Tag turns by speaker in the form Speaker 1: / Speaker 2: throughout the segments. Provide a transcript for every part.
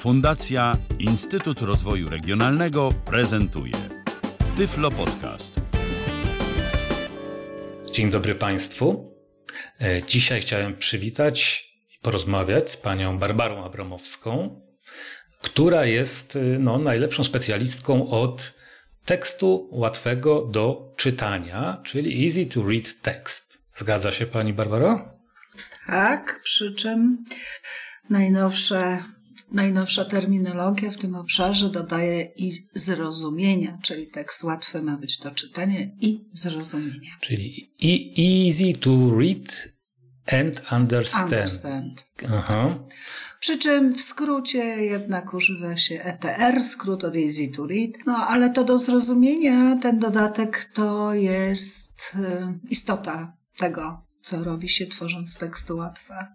Speaker 1: Fundacja Instytut Rozwoju Regionalnego prezentuje Tyflo Podcast.
Speaker 2: Dzień dobry Państwu. E, Dzisiaj chciałem przywitać i porozmawiać z panią Barbarą Abramowską, która jest e, no, najlepszą specjalistką od tekstu łatwego do czytania, czyli easy to read text. Zgadza się pani Barbaro?
Speaker 3: Tak, przy czym najnowsze, najnowsza terminologia w tym obszarze dodaje i zrozumienia, czyli tekst łatwy ma być do czytania i zrozumienia.
Speaker 2: Czyli easy to read and understand.
Speaker 3: Understand.
Speaker 2: Aha.
Speaker 3: Przy czym w skrócie jednak używa się ETR, skrót od easy to read. No ale to do zrozumienia, ten dodatek to jest e, istota tego, co robi się tworząc teksty łatwe.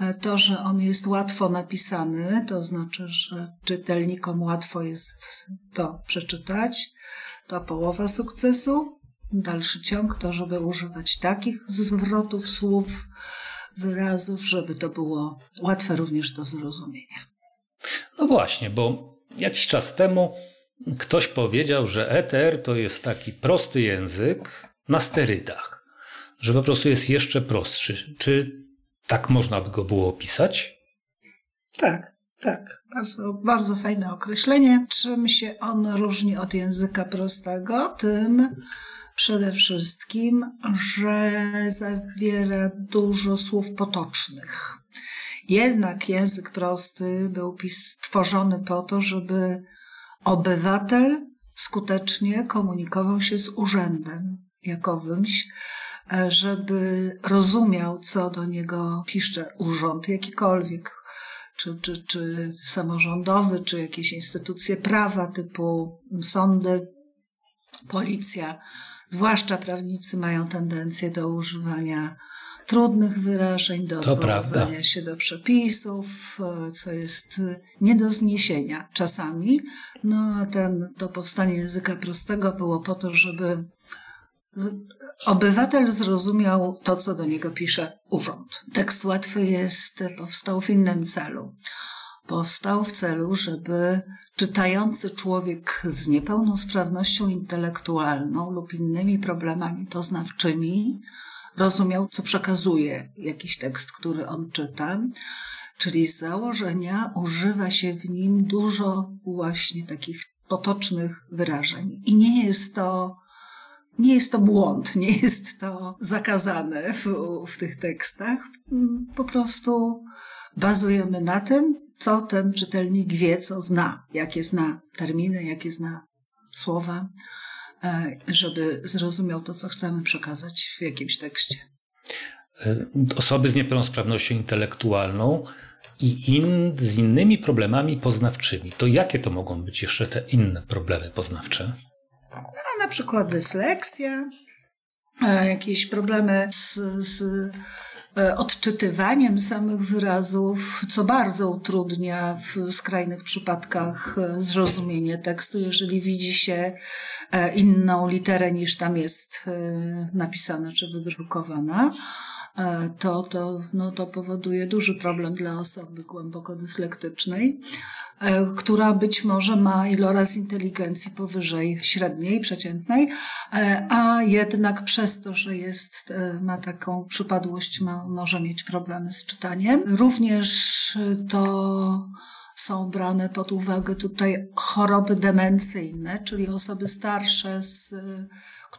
Speaker 3: E, To, że on jest łatwo napisany, to znaczy, że czytelnikom łatwo jest to przeczytać, to połowa sukcesu. Dalszy ciąg to, żeby używać takich zwrotów słów, wyrazów, żeby to było łatwe również do zrozumienia.
Speaker 2: No właśnie, bo jakiś czas temu ktoś powiedział, że ETR to jest taki prosty język na sterydach, że po prostu jest jeszcze prostszy. Czy tak można by go było opisać?
Speaker 3: Tak, tak. Bardzo, bardzo fajne określenie. Czym się on różni od języka prostego? Tym przede wszystkim, że zawiera dużo słów potocznych. Jednak język prosty był pis- tworzony po to, żeby obywatel skutecznie komunikował się z urzędem jakowymś, żeby rozumiał, co do niego pisze urząd jakikolwiek, czy, czy, czy samorządowy, czy jakieś instytucje prawa typu sądy, policja. Zwłaszcza prawnicy mają tendencję do używania trudnych wyrażeń, do odwoływania się do przepisów, e, co jest e, nie do zniesienia czasami. No a ten, to powstanie języka prostego było po to, żeby obywatel zrozumiał to, co do niego pisze urząd. Tekst łatwy jest, powstał w innym celu. Powstał w celu, żeby czytający człowiek z niepełnosprawnością intelektualną lub innymi problemami poznawczymi rozumiał, co przekazuje jakiś tekst, który on czyta. Czyli z założenia używa się w nim dużo właśnie takich potocznych wyrażeń. I nie jest to nie jest to błąd, nie jest to zakazane w, w tych tekstach. Po prostu bazujemy na tym, co ten czytelnik wie, co zna, jakie zna terminy, jakie zna słowa, e, żeby zrozumiał to, co chcemy przekazać w jakimś tekście.
Speaker 2: E, Osoby z niepełnosprawnością intelektualną i in, z innymi problemami poznawczymi. To jakie to mogą być jeszcze te inne problemy poznawcze?
Speaker 3: Na przykład dysleksja, e, jakieś problemy z, z e, odczytywaniem samych wyrazów, co bardzo utrudnia w skrajnych przypadkach e, zrozumienie tekstu, jeżeli widzi się inną literę niż tam jest napisana czy wydrukowana. E, To, to, no, to powoduje duży problem dla osoby głęboko dyslektycznej e, która być może ma iloraz inteligencji powyżej średniej, przeciętnej, e, a jednak przez to, że jest, ma taką przypadłość, ma, może mieć problemy z czytaniem. Również to są brane pod uwagę tutaj choroby demencyjne, czyli osoby starsze, z,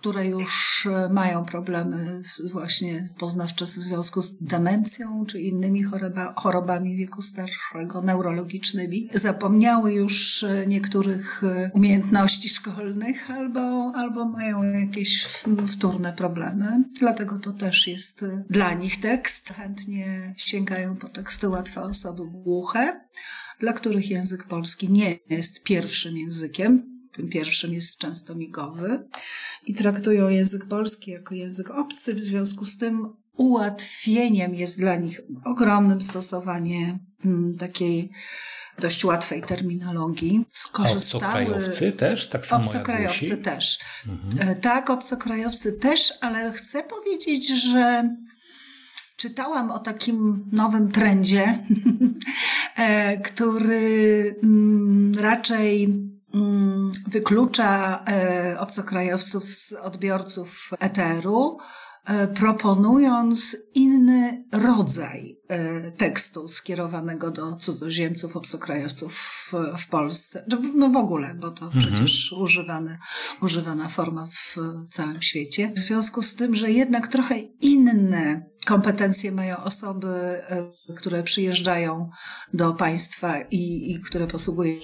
Speaker 3: które już e, mają problemy właśnie poznawcze w związku z demencją czy innymi choroba, chorobami wieku starszego, neurologicznymi. Zapomniały już e, niektórych e, umiejętności szkolnych albo, albo mają jakieś wtórne problemy. Dlatego to też jest dla nich tekst. Chętnie sięgają po teksty łatwe osoby głuche dla których język polski nie jest pierwszym językiem. Tym pierwszym jest często migowy i traktują język polski jako język obcy. W związku z tym ułatwieniem jest dla nich ogromnym stosowanie mm, takiej dość łatwej terminologii. Skorzystały...
Speaker 2: obcokrajowcy też, tak samo
Speaker 3: Obcokrajowcy
Speaker 2: jak
Speaker 3: też.
Speaker 2: Mhm.
Speaker 3: E, Tak, obcokrajowcy też, ale chcę powiedzieć, że czytałam o takim nowym trendzie e, który mm, raczej wyklucza e, obcokrajowców z odbiorców eteru, E, proponując inny rodzaj e, tekstu skierowanego do cudzoziemców, obcokrajowców w, w Polsce. No w ogóle, bo to mhm. przecież używane, używana forma w całym świecie. W związku z tym, że jednak trochę inne kompetencje mają osoby, które przyjeżdżają do państwa i, i które posługują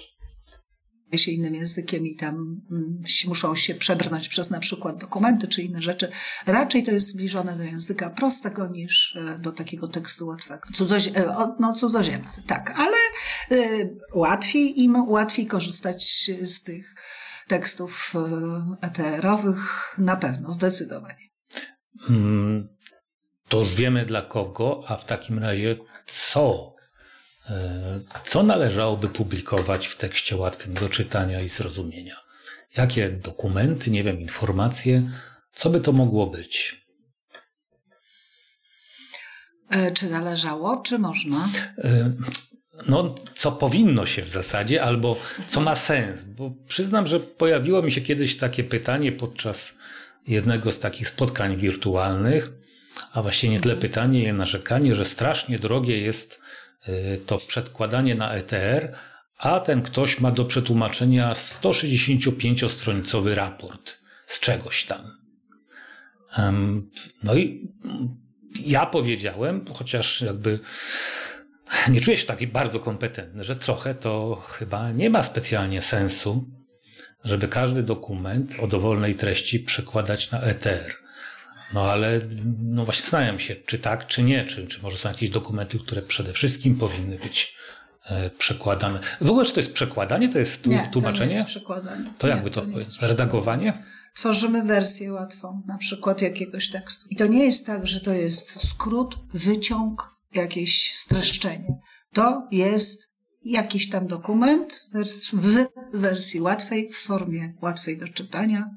Speaker 3: się innym językiem i tam mm, muszą się przebrnąć przez na przykład dokumenty czy inne rzeczy. Raczej to jest zbliżone do języka prostego niż e, do takiego tekstu łatwego. Cudzozie e, no, cudzoziemcy, tak, ale y, łatwiej im łatwiej korzystać z tych tekstów eterowych na pewno, zdecydowanie. Hmm,
Speaker 2: to już wiemy dla kogo, a w takim razie co E, co należałoby publikować w tekście łatwym do czytania i zrozumienia? Jakie dokumenty, nie wiem, informacje, co by to mogło być?
Speaker 3: E, czy należało, czy można?
Speaker 2: E, no, co powinno się w zasadzie, albo co ma sens, bo przyznam, że pojawiło mi się kiedyś takie pytanie podczas jednego z takich spotkań wirtualnych, a właściwie nie tyle pytanie, ile narzekanie, że strasznie drogie jest to przedkładanie na ETR, a ten ktoś ma do przetłumaczenia 165-stronicowy raport z czegoś tam. No i ja powiedziałem, chociaż jakby nie czuję się taki bardzo kompetentny, że trochę to chyba nie ma specjalnie sensu, żeby każdy dokument o dowolnej treści przekładać na ETR. No ale no właśnie zastanawiam się, czy tak, czy nie, czy, czy może są jakieś dokumenty, które przede wszystkim powinny być e, przekładane. W ogóle czy to jest przekładanie, to jest
Speaker 3: nie,
Speaker 2: tłumaczenie?
Speaker 3: To nie jest przekładanie.
Speaker 2: To jakby to, to Redagowanie?
Speaker 3: Tworzymy wersję łatwą, na przykład jakiegoś tekstu. I to nie jest tak, że to jest skrót, wyciąg, jakieś streszczenie. To jest jakiś tam dokument w wersji łatwej, w formie łatwej do czytania.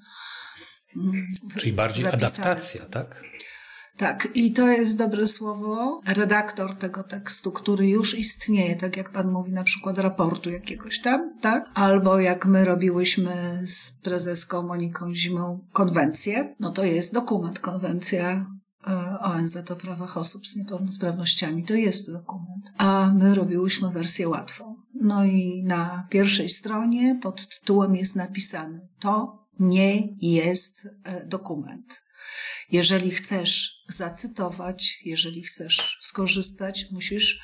Speaker 2: Czyli bardziej zapisane. adaptacja, tak?
Speaker 3: Tak, i to jest dobre słowo. Redaktor tego tekstu, który już istnieje, tak jak pan mówi, na przykład raportu jakiegoś tam, tak? Albo jak my robiłyśmy z prezeską Moniką Zimą konwencję, no to jest dokument, konwencja e, ONZ o prawach osób z niepełnosprawnościami. To jest dokument. A my robiłyśmy wersję łatwą. No i na pierwszej stronie pod tytułem jest napisane to nie jest e, dokument. Jeżeli chcesz zacytować, jeżeli chcesz skorzystać, musisz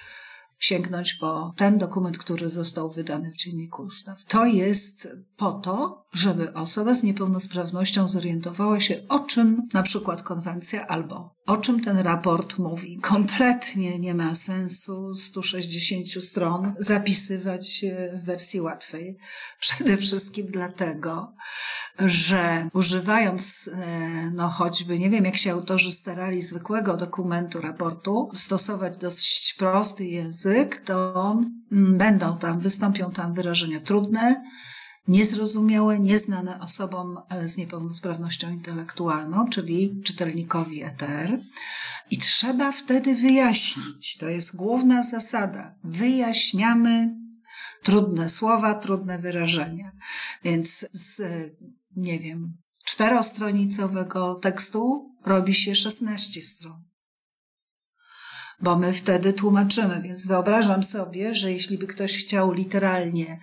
Speaker 3: sięgnąć po ten dokument, który został wydany w Dzienniku Ustaw. To jest po to, żeby osoba z niepełnosprawnością zorientowała się, o czym na przykład konwencja albo o czym ten raport mówi. Kompletnie nie ma sensu 160 stron zapisywać w wersji łatwej. Przede wszystkim dlatego, że używając, e, no choćby, nie wiem jak się autorzy starali zwykłego dokumentu, raportu, stosować dość prosty język, to mm, będą tam, wystąpią tam wyrażenia trudne, niezrozumiałe, nieznane osobom e, z niepełnosprawnością intelektualną, czyli czytelnikowi ETR. I trzeba wtedy wyjaśnić. To jest główna zasada. Wyjaśniamy trudne słowa, trudne wyrażenia. Więc z, nie wiem, czterostronicowego tekstu robi się 16 stron bo my wtedy tłumaczymy. Więc wyobrażam sobie, że jeśli by ktoś chciał literalnie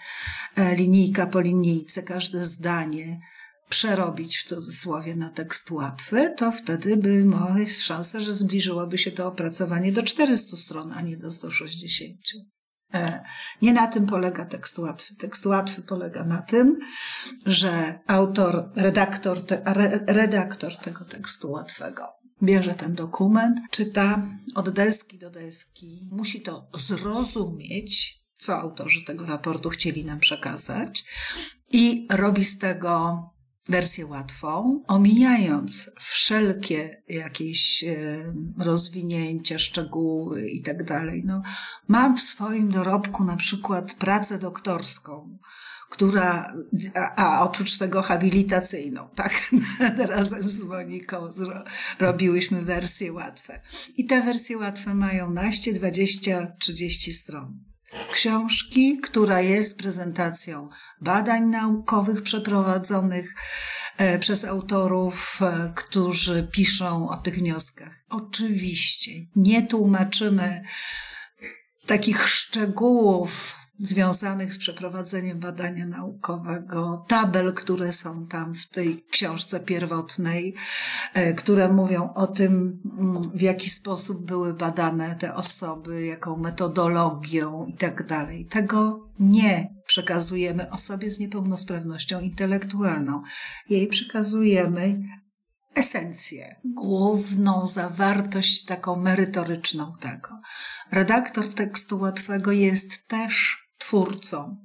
Speaker 3: e, linijka po linijce, każde zdanie przerobić w cudzysłowie na tekst łatwy, to wtedy by jest szansa, że zbliżyłoby się to opracowanie do 400 stron, a nie do 160. E, nie na tym polega tekst łatwy. Tekst łatwy polega na tym, że autor, redaktor, te, redaktor tego tekstu łatwego bierze ten dokument, czyta od deski do deski, musi to zrozumieć, co autorzy tego raportu chcieli nam przekazać, i robi z tego wersję łatwą, omijając wszelkie jakieś e, rozwinięcia, szczegóły i tak dalej. No, mam w swoim dorobku na przykład pracę doktorską, która, a, a, oprócz tego habilitacyjną, tak? Razem z Moniką zro, robiłyśmy wersje łatwe. I te wersje łatwe mają naście, 20, 30 stron. Książki, która jest prezentacją badań naukowych przeprowadzonych e, przez autorów, e, którzy piszą o tych wnioskach. Oczywiście nie tłumaczymy takich szczegółów związanych z przeprowadzeniem badania naukowego, tabel, które są tam w tej książce pierwotnej, e, które mówią o tym, mm, w jaki sposób były badane te osoby, jaką metodologią i tak dalej. Tego nie przekazujemy osobie z niepełnosprawnością intelektualną. Jej przekazujemy esencję, główną zawartość taką merytoryczną tego. Redaktor tekstu łatwego jest też twórcą.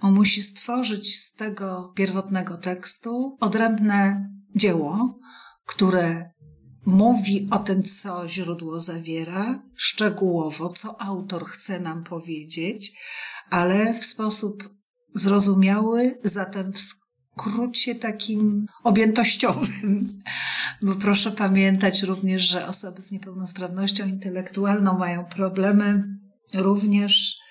Speaker 3: On musi stworzyć z tego pierwotnego tekstu odrębne dzieło, które mówi o tym, co źródło zawiera, szczegółowo, co autor chce nam powiedzieć, ale w sposób zrozumiały, zatem w skrócie takim objętościowym. Bo proszę pamiętać również, że osoby z niepełnosprawnością intelektualną mają problemy również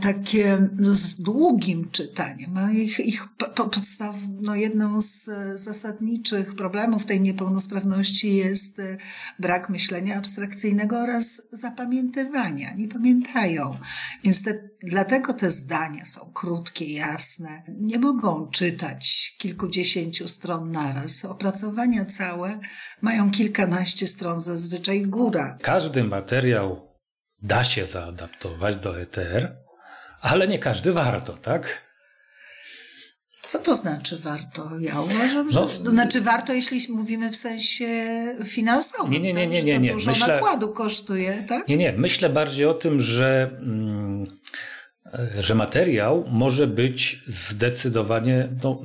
Speaker 3: takie no, z długim czytaniem. A ich, ich podstaw, no jedną z zasadniczych problemów tej niepełnosprawności jest e, brak myślenia abstrakcyjnego oraz zapamiętywania. Nie pamiętają. Więc te, dlatego te zdania są krótkie, jasne. Nie mogą czytać kilkudziesięciu stron naraz. Opracowania całe mają kilkanaście stron zazwyczaj góra.
Speaker 2: Każdy materiał da się zaadaptować do ETR, ale nie każdy warto, tak?
Speaker 3: Co to znaczy warto? Ja uważam, że no, to znaczy warto, jeśli mówimy w sensie finansowym.
Speaker 2: Nie, nie, nie, nie,
Speaker 3: tak?
Speaker 2: nie. nie.
Speaker 3: To dużo Myślę, nakładu kosztuje, tak?
Speaker 2: Nie, nie. Myślę bardziej o tym, że, mm, że materiał może być zdecydowanie no,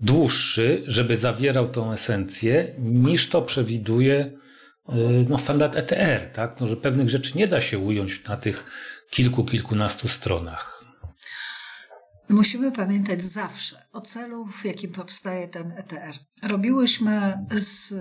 Speaker 2: dłuższy, żeby zawierał tą esencję, niż to przewiduje y, no, standard ETR, tak? No, że pewnych rzeczy nie da się ująć na tych kilku, kilkunastu stronach.
Speaker 3: Musimy pamiętać zawsze o celu, w jakim powstaje ten ETR. Robiłyśmy z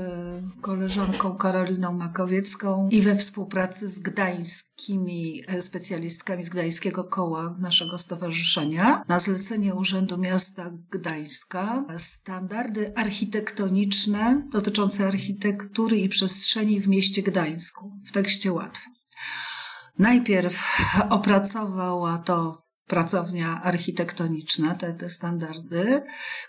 Speaker 3: koleżanką Karoliną Makowiecką i we współpracy z gdańskimi specjalistkami z Gdańskiego Koła naszego stowarzyszenia na zlecenie Urzędu Miasta Gdańska standardy architektoniczne dotyczące architektury i przestrzeni w mieście Gdańsku w tekście łatwym. Najpierw opracowała to pracownia architektoniczna, te, te standardy,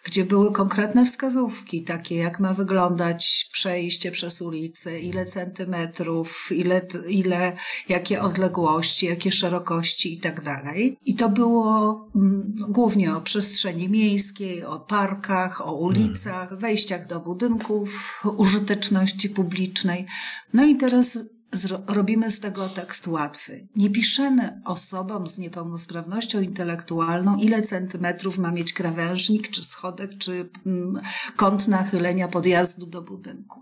Speaker 3: gdzie były konkretne wskazówki, takie jak ma wyglądać przejście przez ulicę, ile centymetrów, ile, ile jakie odległości, jakie szerokości i tak dalej. I to było mm, głównie o przestrzeni miejskiej, o parkach, o ulicach, wejściach do budynków, użyteczności publicznej. No i teraz robimy z tego tekst łatwy. Nie piszemy osobom z niepełnosprawnością intelektualną, ile centymetrów ma mieć krawężnik, czy schodek, czy mm, kąt nachylenia podjazdu do budynku.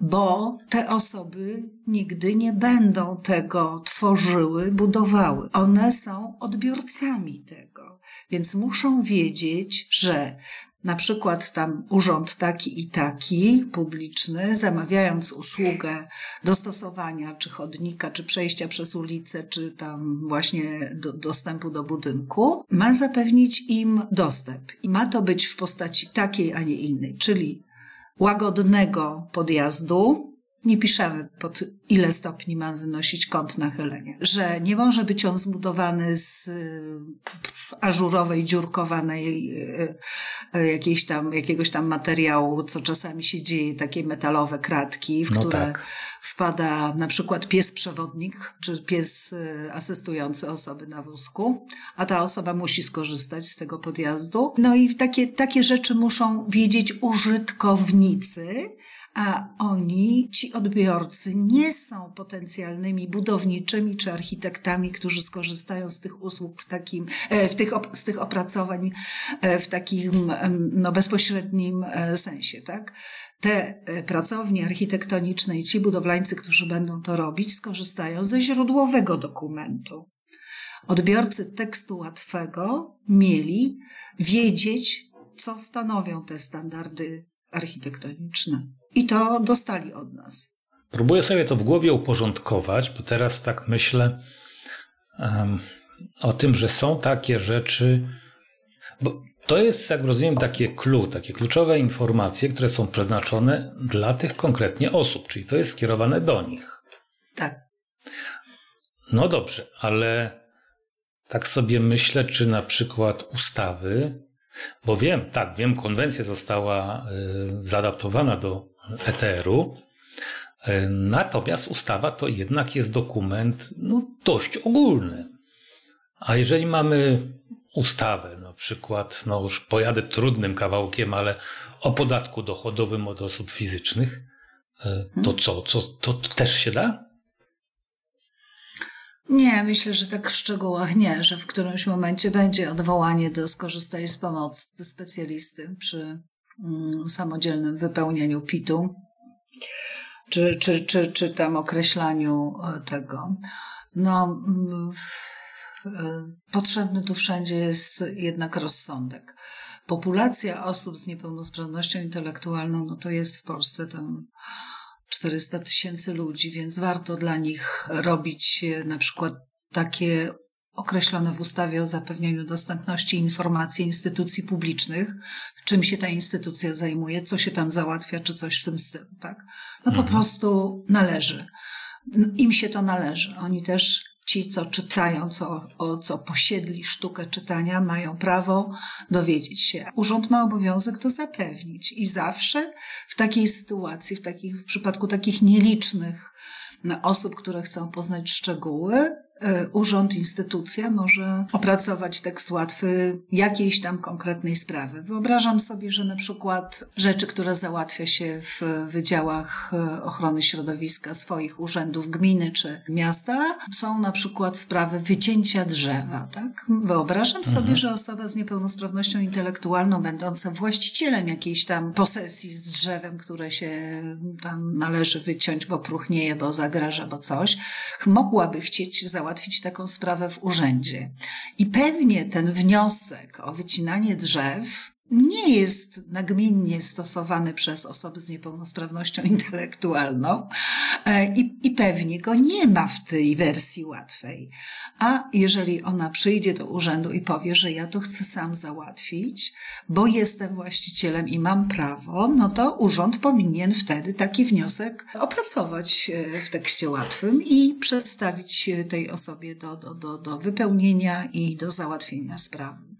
Speaker 3: Bo te osoby nigdy nie będą tego tworzyły, budowały. One są odbiorcami tego. Więc muszą wiedzieć, że na przykład tam urząd taki i taki, publiczny, zamawiając usługę dostosowania czy chodnika, czy przejścia przez ulicę, czy tam właśnie do, dostępu do budynku, ma zapewnić im dostęp. I ma to być w postaci takiej, a nie innej, czyli łagodnego podjazdu, nie piszemy pod ile stopni ma wynosić kąt nachylenia. Że nie może być on zbudowany z y, ażurowej, dziurkowanej y, y, jakiejś tam, jakiegoś tam materiału, co czasami się dzieje, takie metalowe kratki, w no które tak. wpada na przykład pies przewodnik, czy pies asystujący osoby na wózku, a ta osoba musi skorzystać z tego podjazdu. No i takie, takie rzeczy muszą wiedzieć użytkownicy, a oni, ci odbiorcy, nie są potencjalnymi budowniczymi czy architektami, którzy skorzystają z tych usług w takim, e, w tych, z tych opracowań e, w takim no, bezpośrednim e, sensie, tak? Te pracownie architektoniczne i ci budowlańcy, którzy będą to robić, skorzystają ze źródłowego dokumentu. Odbiorcy tekstu łatwego mieli wiedzieć, co stanowią te standardy architektoniczne. I to dostali od nas.
Speaker 2: Próbuję sobie to w głowie uporządkować, bo teraz tak myślę, um, o tym, że są takie rzeczy, bo to jest, jak rozumiem, takie clue, takie kluczowe informacje, które są przeznaczone dla tych konkretnie osób, czyli to jest skierowane do nich.
Speaker 3: Tak.
Speaker 2: No dobrze, ale tak sobie myślę, czy na przykład ustawy, bo wiem, tak, wiem, konwencja została y, zaadaptowana do ETR-u, y, natomiast ustawa to jednak jest dokument no, dość ogólny. A jeżeli mamy ustawę, na przykład, no już pojadę trudnym kawałkiem, ale o podatku dochodowym od osób fizycznych, y, to co, co to też się da?
Speaker 3: Nie, myślę, że tak w szczegółach nie, że w którymś momencie będzie odwołanie do skorzystania z pomocy specjalisty przy samodzielnym wypełnieniu PIT-u, czy, czy, czy, czy tam określaniu e, tego. No, e, potrzebny tu wszędzie jest jednak rozsądek. Populacja osób z niepełnosprawnością intelektualną, no to jest w Polsce tam 400 tysięcy ludzi, więc warto dla nich robić e, na przykład takie określone w ustawie o zapewnianiu dostępności informacji instytucji publicznych, czym się ta instytucja zajmuje, co się tam załatwia, czy coś w tym stylu, tak? No mhm. po prostu należy. Im się to należy. Oni też ci, co czytają, co, o, co posiedli sztukę czytania, mają prawo dowiedzieć się. Urząd ma obowiązek to zapewnić i zawsze w takiej sytuacji, w, takich, w przypadku takich nielicznych osób, które chcą poznać szczegóły, urząd, instytucja może opracować tekst łatwy jakiejś tam konkretnej sprawy. Wyobrażam sobie, że na przykład rzeczy, które załatwia się w wydziałach e, ochrony środowiska swoich urzędów gminy czy miasta, są na przykład sprawy wycięcia drzewa. Tak? Wyobrażam mhm. sobie, że osoba z niepełnosprawnością intelektualną, będąca właścicielem jakiejś tam posesji z drzewem, które się tam należy wyciąć, bo próchnieje, bo zagraża, bo coś, mogłaby chcieć załatwić załatwić taką sprawę w urzędzie. I pewnie ten wniosek o wycinanie drzew nie jest nagminnie stosowany przez osoby z niepełnosprawnością intelektualną e, i, i pewnie go nie ma w tej wersji łatwej. A jeżeli ona przyjdzie do urzędu i powie, że ja to chcę sam załatwić, bo jestem właścicielem i mam prawo, no to urząd powinien wtedy taki wniosek opracować e, w tekście łatwym i przedstawić tej osobie do, do, do, do wypełnienia i do załatwienia sprawy.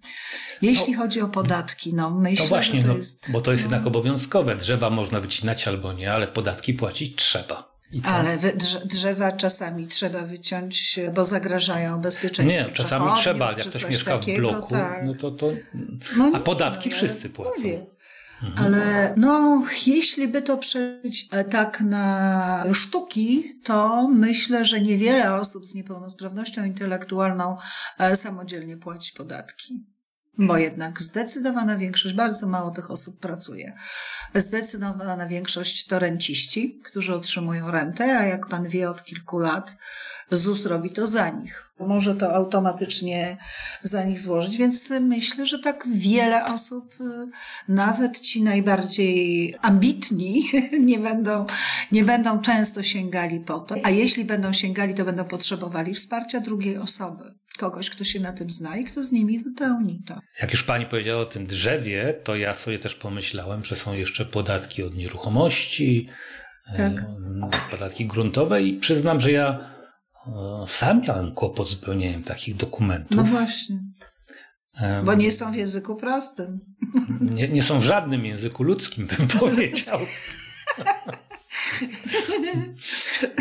Speaker 3: Jeśli no, chodzi o podatki, no myślę,
Speaker 2: no właśnie,
Speaker 3: że
Speaker 2: to
Speaker 3: no, jest...
Speaker 2: Bo to jest no, jednak obowiązkowe. Drzewa można wycinać albo nie, ale podatki płacić trzeba.
Speaker 3: Ale drzewa czasami trzeba wyciąć, bo zagrażają bezpieczeństwu.
Speaker 2: Nie, czasami trzeba, jak ktoś mieszka takiego, w bloku, tak. no to, to... No a podatki no, wszyscy płacą. Mówię.
Speaker 3: Mhm. Ale no, jeśli by to przejść e, tak na sztuki, to myślę, że niewiele osób z niepełnosprawnością intelektualną e, samodzielnie płaci podatki bo jednak zdecydowana większość, bardzo mało tych osób pracuje. Zdecydowana większość to renciści, którzy otrzymują rentę, a jak pan wie od kilku lat, ZUS robi to za nich. Może to automatycznie za nich złożyć, więc myślę, że tak wiele osób, y, nawet ci najbardziej ambitni, nie będą, nie będą często sięgali po to. A jeśli będą sięgali, to będą potrzebowali wsparcia drugiej osoby kogoś, kto się na tym zna i kto z nimi wypełni to.
Speaker 2: Jak już pani powiedziała o tym drzewie, to ja sobie też pomyślałem, że są jeszcze podatki od nieruchomości, tak. podatki gruntowe i przyznam, że ja sam miałem kłopot z wypełnieniem takich dokumentów.
Speaker 3: No właśnie. Bo nie są w języku prostym.
Speaker 2: Nie, nie są w żadnym języku ludzkim, bym powiedział.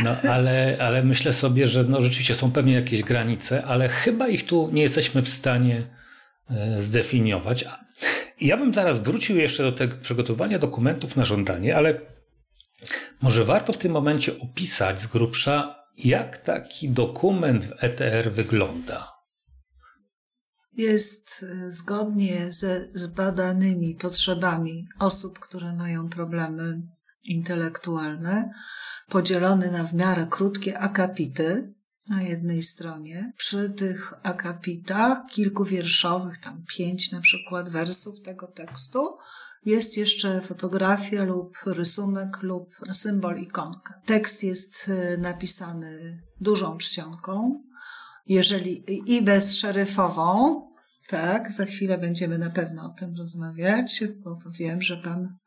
Speaker 2: No ale, ale myślę sobie, że no, rzeczywiście są pewnie jakieś granice, ale chyba ich tu nie jesteśmy w stanie e, zdefiniować. Ja bym zaraz wrócił jeszcze do tego przygotowania dokumentów na żądanie, ale może warto w tym momencie opisać z grubsza, jak taki dokument w ETR wygląda?
Speaker 3: Jest e, zgodnie ze zbadanymi potrzebami osób, które mają problemy intelektualne, podzielony na w miarę krótkie akapity na jednej stronie. Przy tych akapitach kilkuwierszowych, tam pięć na przykład wersów tego tekstu, jest jeszcze fotografia lub rysunek lub symbol ikonka. Tekst jest y, napisany dużą czcionką jeżeli i bezszeryfową, tak, za chwilę będziemy na pewno o tym rozmawiać, bo wiem, że pan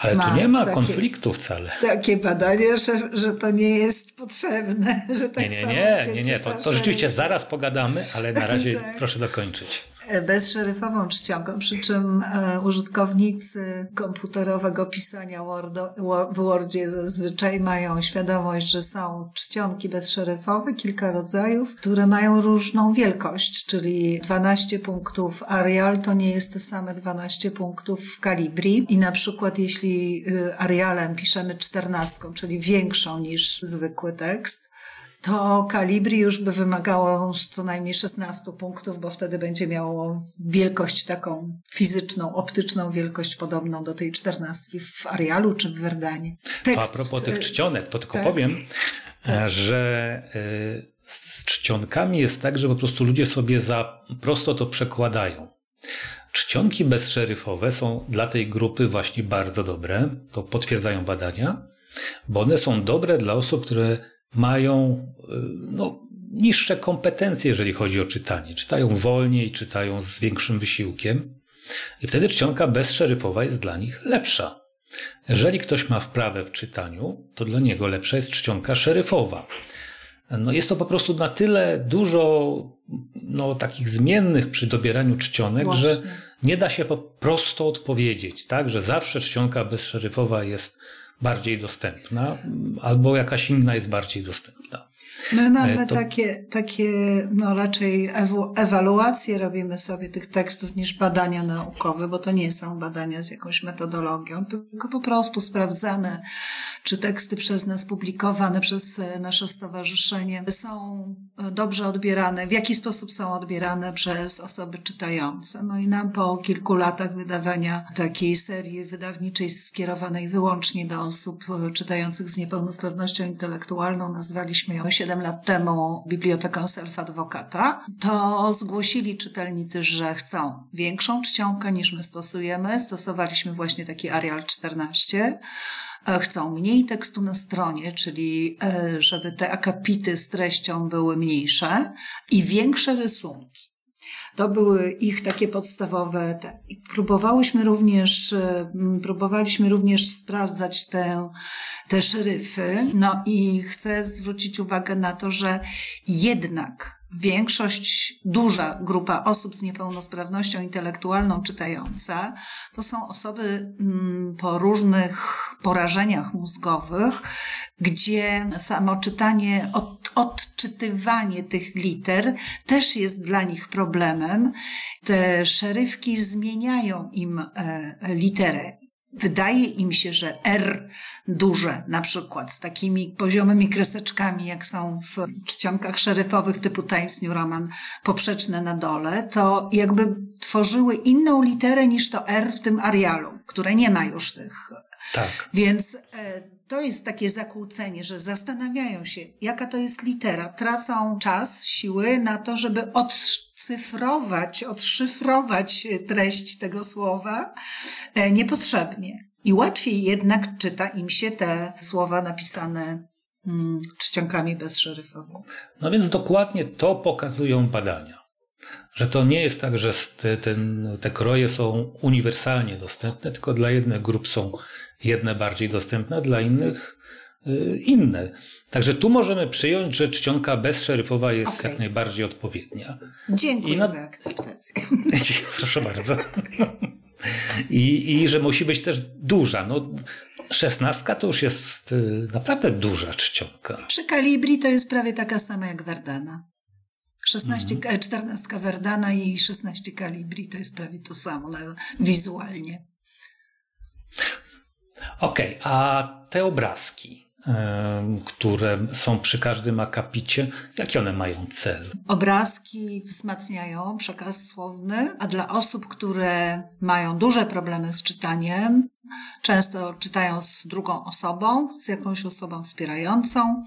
Speaker 2: ale
Speaker 3: ma
Speaker 2: tu nie ma
Speaker 3: takie,
Speaker 2: konfliktu wcale.
Speaker 3: Takie badanie, że, że to nie jest potrzebne, że tak
Speaker 2: nie, nie,
Speaker 3: samo
Speaker 2: nie, nie, nie, to, to rzeczywiście zaraz pogadamy, ale na razie
Speaker 3: Tak.
Speaker 2: proszę dokończyć.
Speaker 3: Bezszeryfową czcionką, przy czym e, użytkownicy komputerowego pisania Wordo, wo- w Wordzie zazwyczaj mają świadomość, że są czcionki bezszeryfowe, kilka rodzajów, które mają różną wielkość, czyli 12 punktów Arial to nie jest te same 12 punktów w Calibri. I na przykład jeśli y, Arialem piszemy 14, czyli większą niż zwykły tekst, to Calibri już by wymagało co najmniej 16 punktów, bo wtedy będzie miało wielkość taką fizyczną, optyczną wielkość podobną do tej 14 w Arialu czy w Verdanie.
Speaker 2: A propos tych
Speaker 3: e,
Speaker 2: czcionek, to tylko
Speaker 3: tak.
Speaker 2: powiem, e, że e, z czcionkami jest tak, że po prostu ludzie sobie za prosto to przekładają. Czcionki bezszeryfowe są dla tej grupy właśnie bardzo dobre, to potwierdzają badania, bo one są dobre dla osób, które mają y, no, niższe kompetencje, jeżeli chodzi o czytanie. Czytają wolniej, czytają z większym wysiłkiem i wtedy czcionka bezszeryfowa jest dla nich lepsza. Jeżeli ktoś ma wprawę w czytaniu, to dla niego lepsza jest czcionka szeryfowa. No jest to po prostu na tyle dużo no, takich zmiennych przy dobieraniu czcionek,
Speaker 3: Właśnie.
Speaker 2: że nie da się po prostu odpowiedzieć, tak, że zawsze czcionka bezszeryfowa jest bardziej dostępna, albo jakaś inna jest bardziej dostępna.
Speaker 3: My mamy
Speaker 2: E, to-
Speaker 3: takie, takie no raczej ewaluacje robimy sobie tych tekstów niż badania naukowe, bo to nie są badania z jakąś metodologią, tylko po prostu sprawdzamy, czy teksty przez nas publikowane, przez e, nasze stowarzyszenie są e, dobrze odbierane, w jaki sposób są odbierane przez osoby czytające. No i nam po kilku latach wydawania takiej serii wydawniczej skierowanej wyłącznie do osób czytających z niepełnosprawnością intelektualną, nazwaliśmy ją 7 lat temu Biblioteką Self-Adwokata, to zgłosili czytelnicy, że chcą większą czcionkę niż my stosujemy. Stosowaliśmy właśnie taki Arial 14. E, Chcą mniej tekstu na stronie, czyli e, żeby te akapity z treścią były mniejsze i większe rysunki. To były ich takie podstawowe. Te. I próbowałyśmy również, e, próbowaliśmy również sprawdzać te, te szeryfy. No i chcę zwrócić uwagę na to, że jednak większość, duża grupa osób z niepełnosprawnością intelektualną czytająca to są osoby mm, po różnych porażeniach mózgowych, gdzie samo czytanie, od, odczytywanie tych liter też jest dla nich problemem. Te szerywki zmieniają im e, literę. Wydaje im się, że R duże, na przykład z takimi poziomymi kreseczkami, jak są w czcionkach szeryfowych typu Times New Roman, poprzeczne na dole, to jakby tworzyły inną literę niż to R w tym Arialu, które nie ma już tych.
Speaker 2: Tak.
Speaker 3: Więc e, to jest takie zakłócenie, że zastanawiają się, jaka to jest litera. Tracą czas, siły na to, żeby odcyfrować, odszyfrować treść tego słowa e, niepotrzebnie. I łatwiej jednak czyta im się te słowa napisane mm, czcionkami bezszeryfowymi.
Speaker 2: No więc dokładnie to pokazują badania. Że to nie jest tak, że te, ten, te kroje są uniwersalnie dostępne, tylko dla jednych grup są jedne bardziej dostępne, dla innych y, inne. Także tu możemy przyjąć, że czcionka bezszeryfowa jest
Speaker 3: Okej.
Speaker 2: jak najbardziej odpowiednia.
Speaker 3: Dziękuję
Speaker 2: na-
Speaker 3: za akceptację.
Speaker 2: Proszę bardzo. I, I że musi być też duża. No, szesnastka to już jest y, naprawdę duża czcionka.
Speaker 3: Przy Kalibri to jest prawie taka sama jak Verdana. 16, e, 14 Verdana i 16 Kalibri to jest prawie to samo no, wizualnie.
Speaker 2: Okej, a te obrazki, które są przy każdym akapicie, jaki one mają cel?
Speaker 3: Obrazki wzmacniają przekaz słowny, a dla osób, które mają duże problemy z czytaniem, często czytają z drugą osobą, z jakąś osobą wspierającą.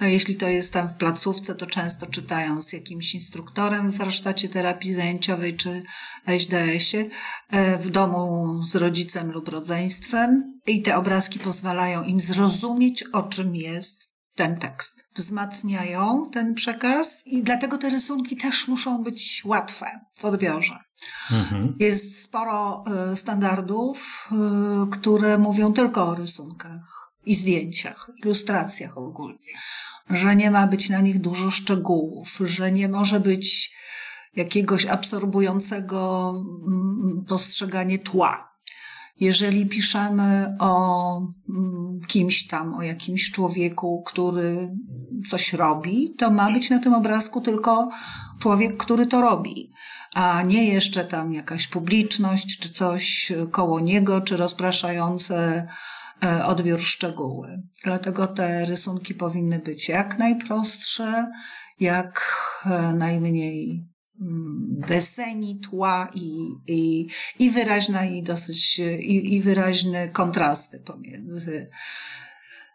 Speaker 3: A Jeśli to jest tam w placówce, to często czytają z jakimś instruktorem w warsztacie terapii zajęciowej czy HDS-ie, e, w domu z rodzicem lub rodzeństwem. I te obrazki pozwalają im zrozumieć, o czym jest ten tekst, wzmacniają ten przekaz i dlatego te rysunki też muszą być łatwe w odbiorze. Mhm. Jest sporo y, standardów, y, które mówią tylko o rysunkach i zdjęciach, ilustracjach ogólnie, że nie ma być na nich dużo szczegółów, że nie może być jakiegoś absorbującego mm, postrzeganie tła, jeżeli piszemy o mm, kimś tam, o jakimś człowieku, który coś robi, to ma być na tym obrazku tylko człowiek, który to robi, a nie jeszcze tam jakaś publiczność, czy coś koło niego, czy rozpraszające odbiór szczegóły. Dlatego te rysunki powinny być jak najprostsze, jak e, najmniej Mm, deseni, tła i, i, i wyraźna i dosyć i, i wyraźne kontrasty pomiędzy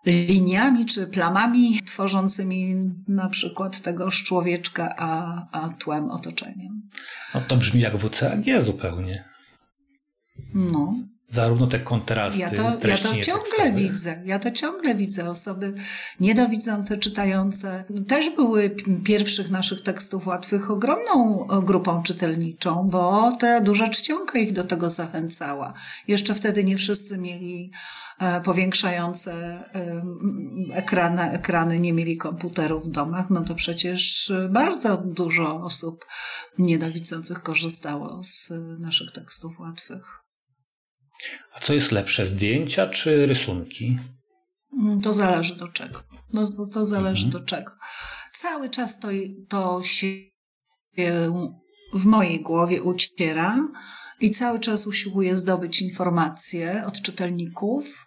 Speaker 3: liniami czy plamami tworzącymi na przykład tegoż człowieczka, a, a tłem otoczenia.
Speaker 2: No to brzmi jak WCAG zupełnie.
Speaker 3: No
Speaker 2: zarówno te kontrasty.
Speaker 3: Ja to, ja to ciągle widzę. Ja to ciągle widzę. Osoby niedowidzące, czytające też były pierwszych naszych tekstów łatwych ogromną grupą czytelniczą, bo ta duża czcionka ich do tego zachęcała. Jeszcze wtedy nie wszyscy mieli e, powiększające ekrany, ekrany, nie mieli komputerów w domach, no to przecież bardzo dużo osób niedowidzących korzystało z naszych tekstów łatwych.
Speaker 2: A co jest lepsze, zdjęcia czy rysunki?
Speaker 3: Mm, to zależy do czego. No, to, to zależy mhm. do czego. Cały czas to, to się w mojej głowie uciera i cały czas usiłuję zdobyć informacje od czytelników,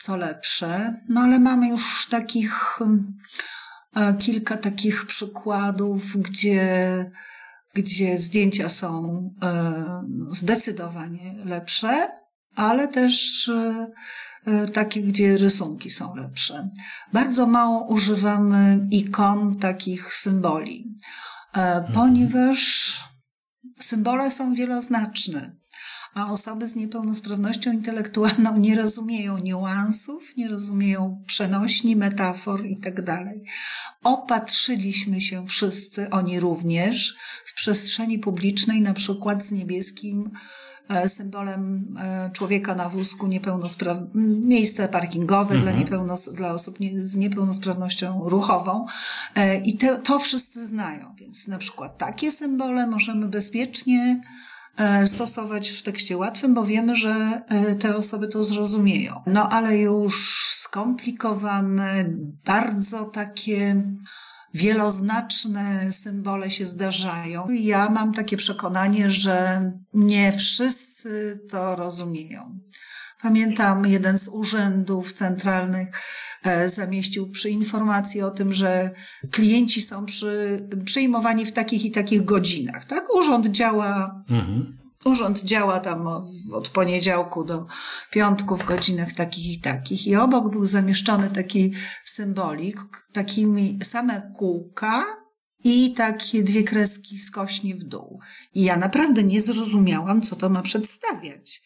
Speaker 3: co lepsze. No ale mamy już takich e, kilka takich przykładów, gdzie, gdzie zdjęcia są e, zdecydowanie lepsze, ale też e, e, takie, gdzie rysunki są lepsze. Bardzo mało używamy ikon takich symboli, e, mhm. ponieważ symbole są wieloznaczne, a osoby z niepełnosprawnością intelektualną nie rozumieją niuansów, nie rozumieją przenośni, metafor itd. Tak Opatrzyliśmy się wszyscy, oni również, w przestrzeni publicznej, na przykład z niebieskim symbolem e, człowieka na wózku niepełnosprawnego, miejsce parkingowe mhm. dla, niepełnos, dla osób nie, z niepełnosprawnością ruchową. E, I te, to wszyscy znają, więc na przykład takie symbole możemy bezpiecznie stosować w tekście łatwym, bo wiemy, że te osoby to zrozumieją. No ale już skomplikowane, bardzo takie wieloznaczne symbole się zdarzają. Ja mam takie przekonanie, że nie wszyscy to rozumieją. Pamiętam, jeden z urzędów centralnych e, zamieścił przy informacji o tym, że klienci są przy, przyjmowani w takich i takich godzinach. Tak? Urząd działa mhm. Urząd działa tam od poniedziałku do piątku w godzinach takich i takich. I obok był zamieszczony taki symbolik, takimi same kółka i takie dwie kreski skośni w dół. I ja naprawdę nie zrozumiałam, co to ma przedstawiać.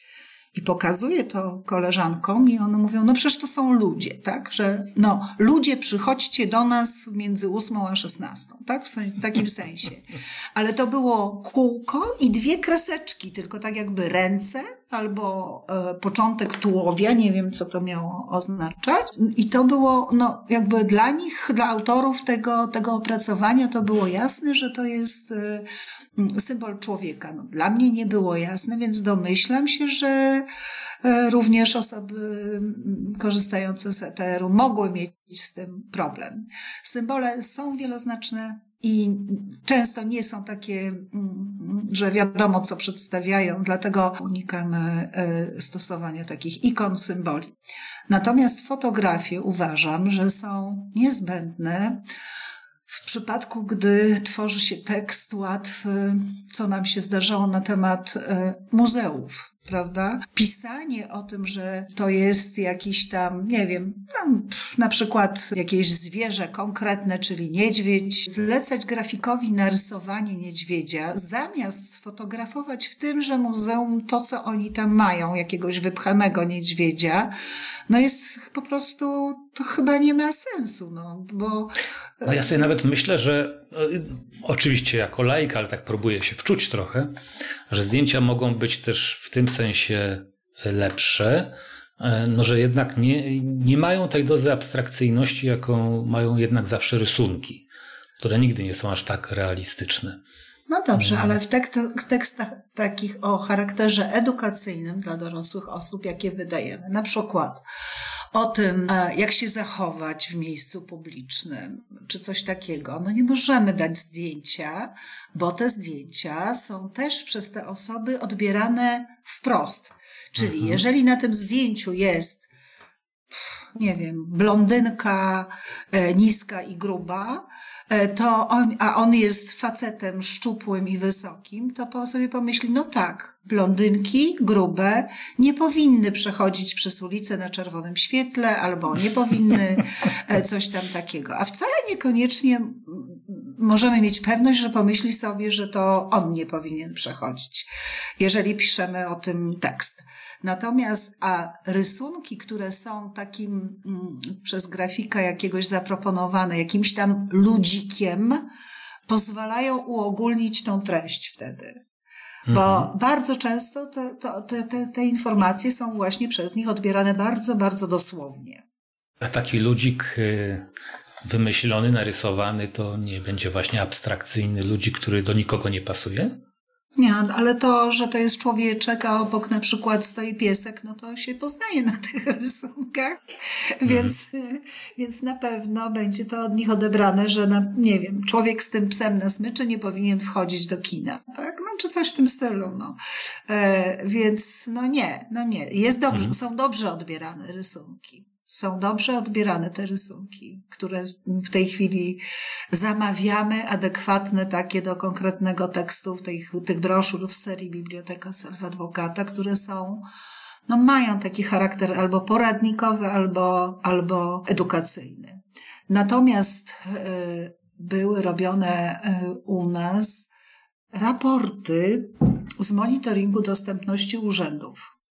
Speaker 3: I pokazuję to koleżankom i one mówią, no przecież to są ludzie, tak? Że no, ludzie przychodźcie do nas między 8 a 16, tak? W takim sensie. Ale to było kółko i dwie kreseczki, tylko tak jakby ręce albo e, początek tułowia, nie wiem co to miało oznaczać. I to było, no jakby dla nich, dla autorów tego, tego opracowania to było jasne, że to jest e, symbol człowieka. No, dla mnie nie było jasne, więc domyślam się, że e, również osoby korzystające z ETR-u mogły mieć z tym problem. Symbole są wieloznaczne i często nie są takie, że wiadomo, co przedstawiają, dlatego unikamy e, stosowania takich ikon, symboli. Natomiast fotografie uważam, że są niezbędne w przypadku, gdy tworzy się tekst łatwy, co nam się zdarzało na temat e, muzeów. prawda? Pisanie o tym, że to jest jakiś tam, nie wiem, tam na przykład jakieś zwierzę konkretne, czyli niedźwiedź, zlecać grafikowi narysowanie niedźwiedzia, zamiast sfotografować w tymże muzeum to, co oni tam mają, jakiegoś wypchanego niedźwiedzia, no jest po prostu, to chyba nie ma sensu, no, bo...
Speaker 2: No ja sobie nawet myślę, że y, oczywiście jako laik, ale tak próbuję się wczuć trochę, że zdjęcia mogą być też w tym sensie lepsze, e, no, że jednak nie, nie mają tej dozy abstrakcyjności, jaką mają jednak zawsze rysunki, które nigdy nie są aż tak realistyczne.
Speaker 3: No dobrze, ale w tekstach takich o charakterze edukacyjnym dla dorosłych osób, jakie wydajemy, na przykład o tym, e, jak się zachować w miejscu publicznym, czy coś takiego, no nie możemy dać zdjęcia, bo te zdjęcia są też przez te osoby odbierane wprost. Czyli mhm. jeżeli na tym zdjęciu jest nie wiem, blondynka e, niska i gruba, to on, a on jest facetem szczupłym i wysokim, to sobie pomyśli, no tak, blondynki grube nie powinny przechodzić przez ulicę na czerwonym świetle, albo nie powinny e, coś tam takiego. A wcale niekoniecznie możemy mieć pewność, że pomyśli sobie, że to on nie powinien przechodzić, jeżeli piszemy o tym tekst. Natomiast a rysunki, które są takim mm, przez grafika jakiegoś zaproponowane, jakimś tam ludzikiem, pozwalają uogólnić tą treść wtedy. Bo mhm. bardzo często te, te, te, te informacje są właśnie przez nich odbierane bardzo, bardzo dosłownie.
Speaker 2: A taki ludzik y, wymyślony, narysowany, to nie będzie właśnie abstrakcyjny ludzik, który do nikogo nie pasuje?
Speaker 3: Nie, ale to, że to jest człowieczek, a obok na przykład stoi piesek, no to się poznaje na tych rysunkach, mhm. więc, więc na pewno będzie to od nich odebrane, że na, nie wiem, człowiek z tym psem na smyczy nie powinien wchodzić do kina, tak? No, czy coś w tym stylu, no. E, więc no nie, no nie. Jest dobrze, mhm. są dobrze odbierane rysunki są dobrze odbierane te rysunki, które w tej chwili zamawiamy, adekwatne takie do konkretnego tekstu, tych, tych broszur w serii Biblioteka Self Advocata, które są, no mają taki charakter albo poradnikowy, albo, albo edukacyjny. Natomiast y, były robione y, u nas raporty z monitoringu dostępności urzędów.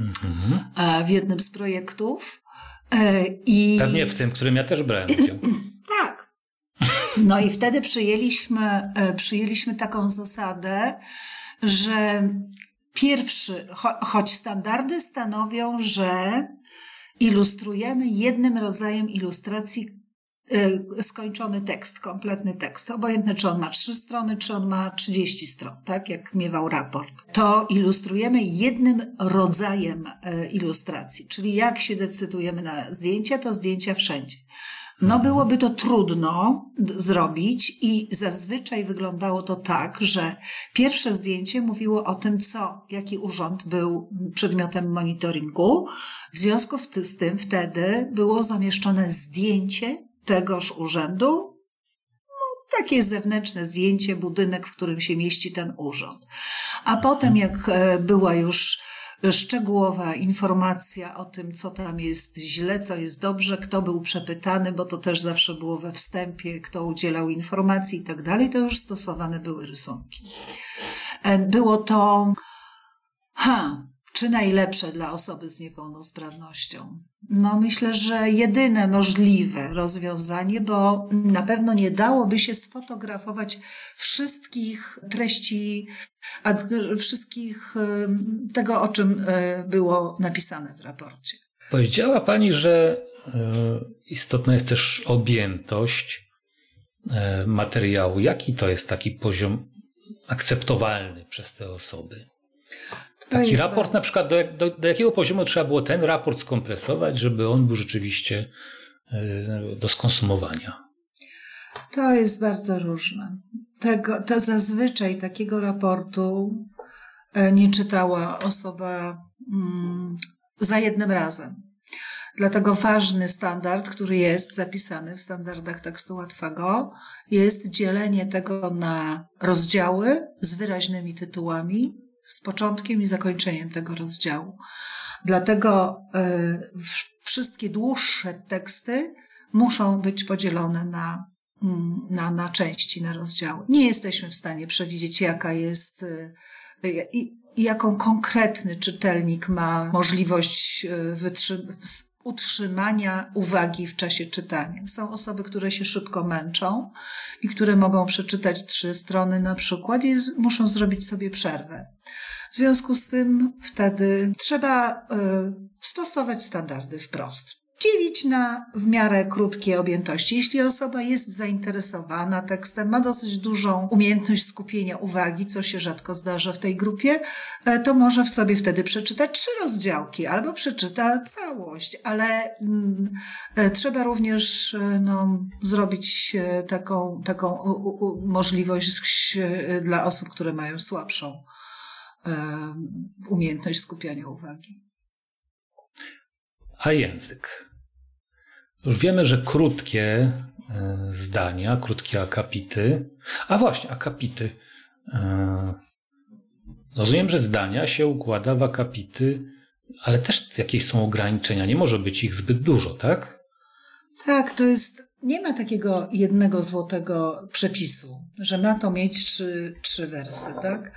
Speaker 3: Mhm. w jednym z projektów.
Speaker 2: E, I... Pewnie w tym, w którym ja też brałem udział.
Speaker 3: tak. No i wtedy przyjęliśmy, e, przyjęliśmy taką zasadę, że pierwszy, cho choć standardy stanowią, że ilustrujemy jednym rodzajem ilustracji skończony tekst, kompletny tekst, obojętne czy on ma trzy strony, czy on ma 30 stron, tak jak miewał raport, to ilustrujemy jednym rodzajem y, ilustracji, czyli jak się decydujemy na zdjęcia, to zdjęcia wszędzie. No byłoby to trudno zrobić i zazwyczaj wyglądało to tak, że pierwsze zdjęcie mówiło o tym, co, jaki urząd był przedmiotem monitoringu. W związku z tym wtedy było zamieszczone zdjęcie tegoż urzędu no, takie zewnętrzne zdjęcie, budynek, w którym się mieści ten urząd. A potem, jak e, była już szczegółowa informacja o tym, co tam jest źle, co jest dobrze, kto był przepytany, bo to też zawsze było we wstępie, kto udzielał informacji i tak dalej, to już stosowane były rysunki. E, było to, ha, czy najlepsze dla osoby z niepełnosprawnością? No, myślę, że jedyne możliwe rozwiązanie, bo na pewno nie dałoby się sfotografować wszystkich treści, wszystkich tego, o czym e, było napisane w raporcie.
Speaker 2: Powiedziała Pani, że e, istotna jest też objętość e, materiału. Jaki to jest taki poziom akceptowalny przez te osoby? Taki raport na przykład, do, do, do, jakiego poziomu trzeba było ten raport skompresować, żeby on był rzeczywiście e, do skonsumowania?
Speaker 3: To jest bardzo różne. Tego, to zazwyczaj takiego raportu e, nie czytała osoba mm, za jednym razem. Dlatego ważny standard, który jest zapisany w standardach tekstu łatwego, jest dzielenie tego na rozdziały z wyraźnymi tytułami, z początkiem i zakończeniem tego rozdziału. Dlatego y, wszystkie dłuższe teksty muszą być podzielone na, mm, na, na części, na rozdziały. Nie jesteśmy w stanie przewidzieć, jaka jest y, i, jaką konkretny czytelnik ma możliwość wytrzymać utrzymania uwagi w czasie czytania. Są osoby, które się szybko męczą i które mogą przeczytać trzy strony na przykład i muszą zrobić sobie przerwę. W związku z tym wtedy trzeba y, stosować standardy wprost dzielić na w miarę krótkie objętości. Jeśli osoba jest zainteresowana tekstem, ma dosyć dużą umiejętność skupienia uwagi, co się rzadko zdarza w tej grupie, e, to może w sobie wtedy przeczytać trzy rozdziałki albo przeczyta całość, ale mm, e, trzeba również e, no, zrobić taką, taką u, u, możliwość dla osób, które mają słabszą umiejętność skupiania uwagi.
Speaker 2: A język? Już wiemy, że krótkie e, zdania, krótkie akapity, a właśnie akapity. E, rozumiem, że zdania się układa w akapity, ale też jakieś są ograniczenia. Nie może być ich zbyt dużo, tak?
Speaker 3: Tak, to jest. Nie ma takiego jednego złotego przepisu, że ma to mieć trzy, trzy wersy, tak?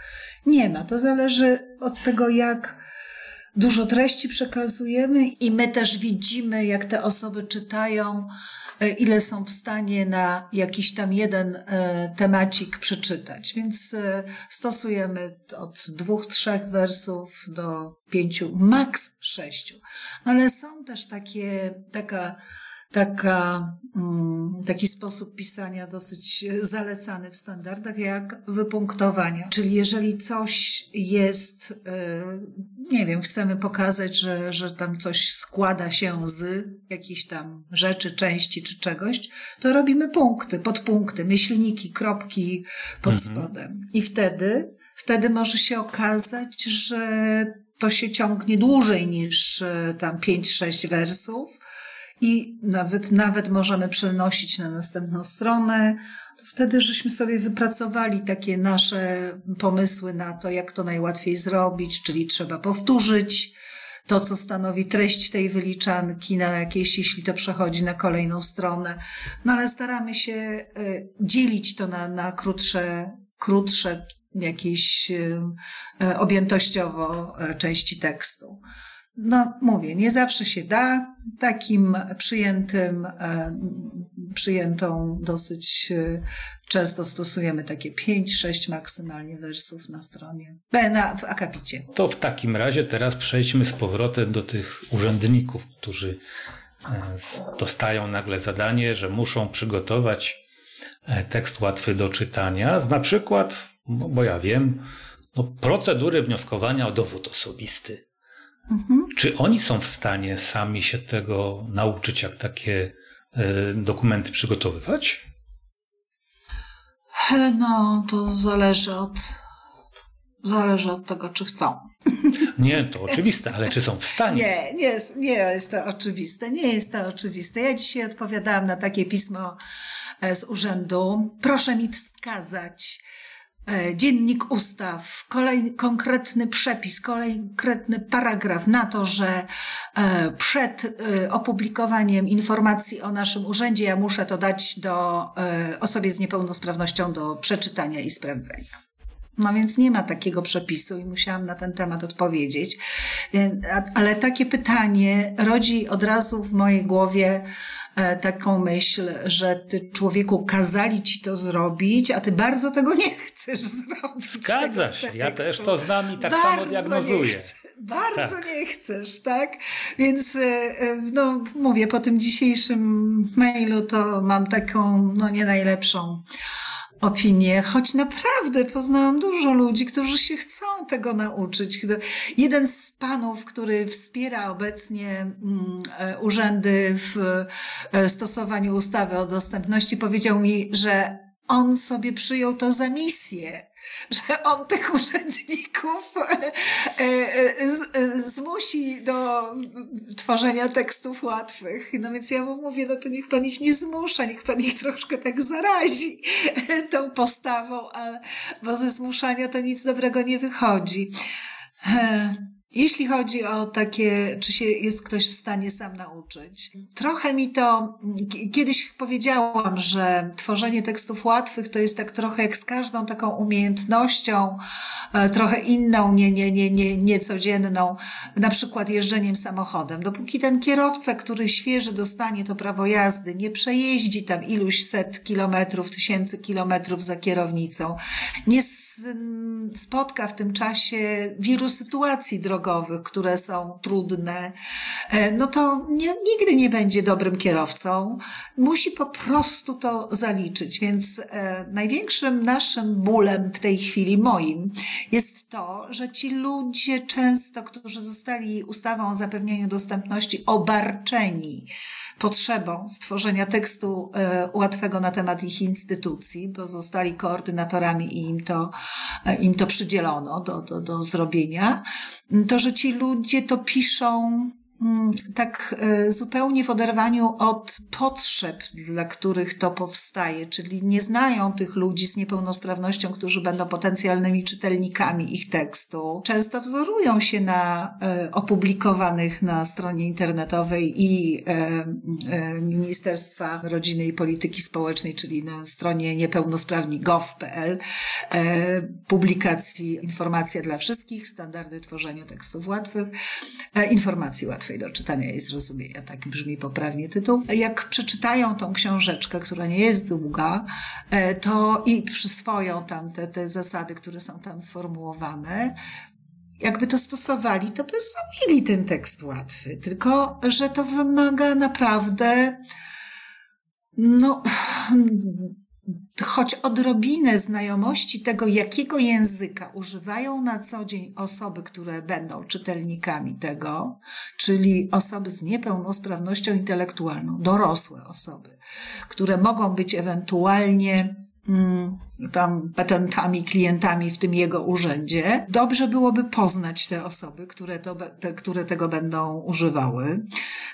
Speaker 3: Nie ma. To zależy od tego, jak dużo treści przekazujemy i my też widzimy, jak te osoby czytają, e, ile są w stanie na jakiś tam jeden e, temacik przeczytać. Więc e, stosujemy od dwóch, trzech wersów do pięciu, maks sześciu. No ale są też takie, taka taka, mm, taki sposób pisania dosyć zalecany w standardach, jak wypunktowania. Czyli jeżeli coś jest, e, nie wiem, chcemy pokazać, że, że tam coś składa się z jakichś tam rzeczy, części czy czegoś, to robimy punkty, podpunkty, myślniki, kropki pod mhm. spodem. I wtedy, wtedy może się okazać, że to się ciągnie dłużej niż e, tam 5-6 wersów, i nawet, nawet możemy przenosić na następną stronę. To wtedy żeśmy sobie wypracowali takie nasze pomysły na to, jak to najłatwiej zrobić, czyli trzeba powtórzyć to, co stanowi treść tej wyliczanki, na jakieś, jeśli to przechodzi na kolejną stronę. No ale staramy się e, dzielić to na, na krótsze, krótsze jakieś e, objętościowo e, części tekstu. No, mówię, nie zawsze się da. Takim przyjętym, e, przyjętą dosyć e, często stosujemy takie 5-6 maksymalnie wersów na stronie, na, w akapicie.
Speaker 2: To w takim razie teraz przejdźmy z powrotem do tych urzędników, którzy e, dostają nagle zadanie, że muszą przygotować tekst łatwy do czytania, z na przykład, no bo ja wiem, no, procedury wnioskowania o dowód osobisty Mhm. Czy oni są w stanie sami się tego nauczyć, jak takie y, dokumenty przygotowywać?
Speaker 3: No, to zależy od, zależy od tego, czy chcą.
Speaker 2: Nie, to oczywiste, ale czy są w stanie?
Speaker 3: Nie, nie, nie jest to oczywiste. Nie jest to oczywiste. Ja dzisiaj odpowiadałam na takie pismo e, z urzędu. Proszę mi wskazać E, dziennik ustaw, kolej, konkretny przepis, konkretny paragraf na to, że e, przed e, opublikowaniem informacji o naszym urzędzie ja muszę to dać do osobie z niepełnosprawnością do przeczytania i sprawdzenia. No więc nie ma takiego przepisu i musiałam na ten temat odpowiedzieć. Ale takie pytanie rodzi od razu w mojej głowie e, taką myśl, że ty człowieku kazali ci to zrobić, a ty bardzo tego nie chcesz zrobić.
Speaker 2: Zgadza się, ja też to znam i tak bardzo samo diagnozuję.
Speaker 3: bardzo tak. nie chcesz, tak? Więc e, e, no mówię, po tym dzisiejszym mailu to mam taką no nie najlepszą opinię, choć naprawdę poznałam dużo ludzi, którzy się chcą tego nauczyć. Jeden z panów, który wspiera obecnie mm, e, urzędy w e, stosowaniu ustawy o dostępności, powiedział mi, że on sobie przyjął to za misję, że on tych urzędników e, e, zmusi do tworzenia tekstów łatwych. No więc ja mu mówię, no to niech pan ich nie zmusza, niech pan ich troszkę tak zarazi tą postawą, ale, bo ze zmuszania to nic dobrego nie wychodzi. Jeśli chodzi o takie, czy się jest ktoś w stanie sam nauczyć, trochę mi to, kiedyś powiedziałam, że tworzenie tekstów łatwych to jest tak trochę jak z każdą taką umiejętnością, e, trochę inną, nie, nie, nie, nie, niecodzienną, na przykład jeżdżeniem samochodem. Dopóki ten kierowca, który świeży dostanie to prawo jazdy, nie przejeździ tam iluś set kilometrów, tysięcy kilometrów za kierownicą, nie spotka w tym czasie wielu sytuacji drogowych, drogowych, które są trudne, e, no to nie, nigdy nie będzie dobrym kierowcą. Musi po prostu to zaliczyć. Więc e, największym naszym bólem w tej chwili moim jest to, że ci ludzie często, którzy zostali ustawą o zapewnieniu dostępności obarczeni, potrzebą stworzenia tekstu e, łatwego na temat ich instytucji, bo zostali koordynatorami i im to, im to przydzielono do, do, do zrobienia, to że ci ludzie to piszą tak e, zupełnie w oderwaniu od potrzeb, dla których to powstaje, czyli nie znają tych ludzi z niepełnosprawnością, którzy będą potencjalnymi czytelnikami ich tekstu. Często wzorują się na e, opublikowanych na stronie internetowej i e, Ministerstwa Rodziny i Polityki Społecznej, czyli na stronie niepełnosprawni.gov.pl publikacji Informacja dla wszystkich, standardy tworzenia tekstów łatwych, informacji łatwych do czytania i zrozumienia. Tak brzmi poprawnie tytuł. Jak przeczytają tą książeczkę, która nie jest długa, e, to i przyswoją tam te, te zasady, które są tam sformułowane, jakby to stosowali, to by zrobili ten tekst łatwy. Tylko, że to wymaga naprawdę no, choć odrobinę znajomości tego, jakiego języka używają na co dzień osoby, które będą czytelnikami tego, czyli osoby z niepełnosprawnością intelektualną, dorosłe osoby, które mogą być ewentualnie tam petentami, klientami w tym jego urzędzie. Dobrze byłoby poznać te osoby, które, to, te, które tego będą używały.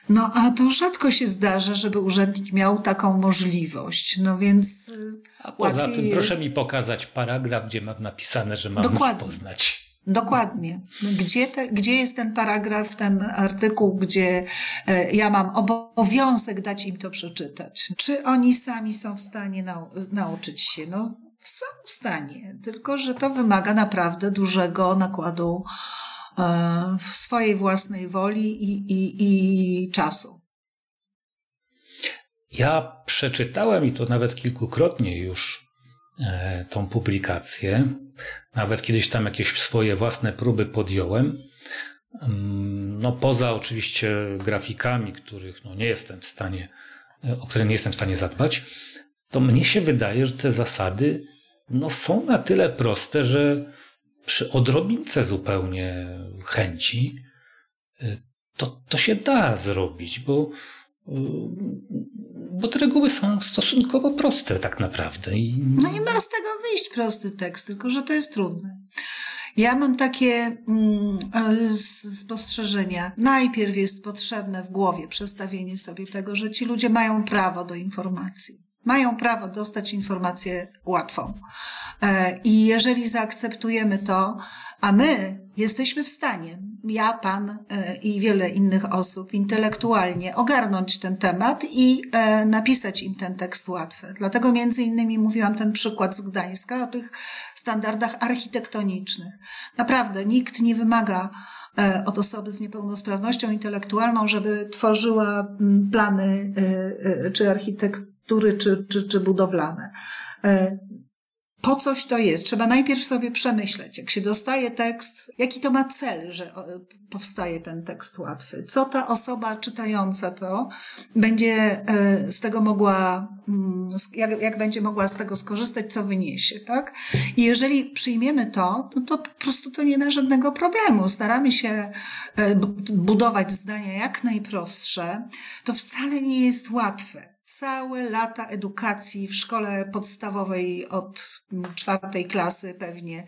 Speaker 3: No a to rzadko się zdarza, żeby urzędnik miał taką możliwość. No więc.
Speaker 2: Y, a poza tym, jest... proszę mi pokazać paragraf, gdzie mam napisane, że mam Dokładnie. poznać.
Speaker 3: Dokładnie. Gdzie, te, gdzie jest ten paragraf, ten artykuł, gdzie e, ja mam obowiązek dać im to przeczytać? Czy oni sami są w stanie nau nauczyć się? No, są w stanie, tylko że to wymaga naprawdę dużego nakładu e, swojej własnej woli i, i, i czasu.
Speaker 2: Ja przeczytałem i to nawet kilkukrotnie już tą publikację. Nawet kiedyś tam jakieś swoje własne próby podjąłem. Mm, no poza oczywiście grafikami, których no nie jestem w stanie, o które nie jestem w stanie zadbać, to mnie się wydaje, że te zasady no, są na tyle proste, że przy odrobince zupełnie chęci y, to, to się da zrobić, bo, bo te reguły są stosunkowo proste tak naprawdę.
Speaker 3: I... No i ma z tego wyjść prosty tekst, tylko że to jest trudne. Ja mam takie mm, e, spostrzeżenia. Najpierw jest potrzebne w głowie przestawienie sobie tego, że ci ludzie mają prawo do informacji. Mają prawo dostać informację łatwą. E, I jeżeli zaakceptujemy to, a my jesteśmy w stanie, ja, pan e, i wiele innych osób, intelektualnie ogarnąć ten temat i e, napisać im ten tekst łatwy. Dlatego między innymi mówiłam ten przykład z Gdańska o tych standardach architektonicznych. Naprawdę nikt nie wymaga od osoby z niepełnosprawnością intelektualną, żeby tworzyła plany czy architektury, czy, czy, czy budowlane po coś to jest. Trzeba najpierw sobie przemyśleć, jak się dostaje tekst, jaki to ma cel, że powstaje ten tekst łatwy. Co ta osoba czytająca to będzie e, z tego mogła, mm, jak, jak będzie mogła z tego skorzystać, co wyniesie, tak? I jeżeli przyjmiemy to, no to po prostu to nie ma żadnego problemu. Staramy się e, budować zdania jak najprostsze. To wcale nie jest łatwe całe lata edukacji w szkole podstawowej od czwartej klasy pewnie,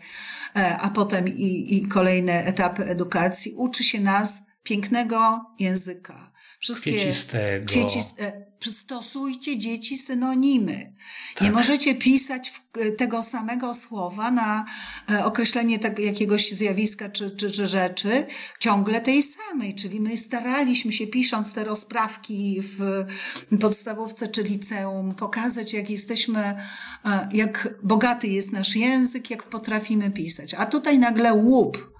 Speaker 3: e, a potem i, i kolejne etapy edukacji, uczy się nas pięknego języka.
Speaker 2: Wszystkie kwiecistego.
Speaker 3: Kwieciste, stosujcie dzieci synonimy.
Speaker 2: Tak.
Speaker 3: Nie możecie pisać tego samego słowa na e, określenie tak, jakiegoś zjawiska czy, czy, czy rzeczy ciągle tej samej. Czyli my staraliśmy się, pisząc te rozprawki w podstawówce czy liceum, pokazać, jak jesteśmy, e, jak bogaty jest nasz język, jak potrafimy pisać. A tutaj nagle łup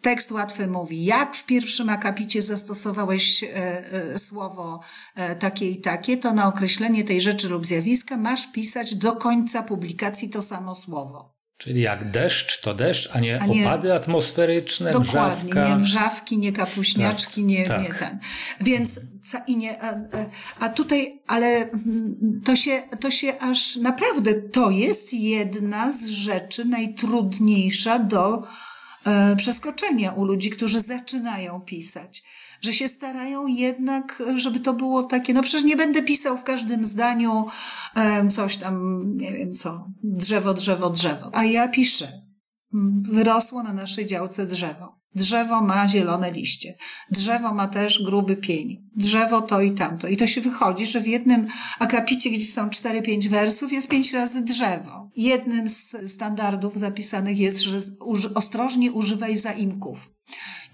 Speaker 3: Tekst łatwy mówi, jak w pierwszym akapicie zastosowałeś e, e, słowo e, takie i takie, to na określenie tej rzeczy lub zjawiska masz pisać do końca publikacji to samo słowo.
Speaker 2: Czyli jak deszcz, to deszcz, a nie, a nie opady atmosferyczne,
Speaker 3: Dokładnie,
Speaker 2: mrzawka.
Speaker 3: nie mrzawki, nie kapuśniaczki, tak, nie, tak. nie ten. Więc i nie, a, a tutaj, ale mm, to się, to się aż naprawdę, to jest jedna z rzeczy najtrudniejsza do przeskoczenia u ludzi, którzy zaczynają pisać. Że się starają jednak, żeby to było takie, no przecież nie będę pisał w każdym zdaniu coś tam, nie wiem co, drzewo, drzewo, drzewo. A ja piszę. Wyrosło na naszej działce drzewo. Drzewo ma zielone liście. Drzewo ma też gruby pień. Drzewo to i tamto. I to się wychodzi, że w jednym akapicie, gdzie są 4-5 wersów, jest 5 razy drzewo. Jednym z standardów zapisanych jest, że ostrożnie używaj zaimków.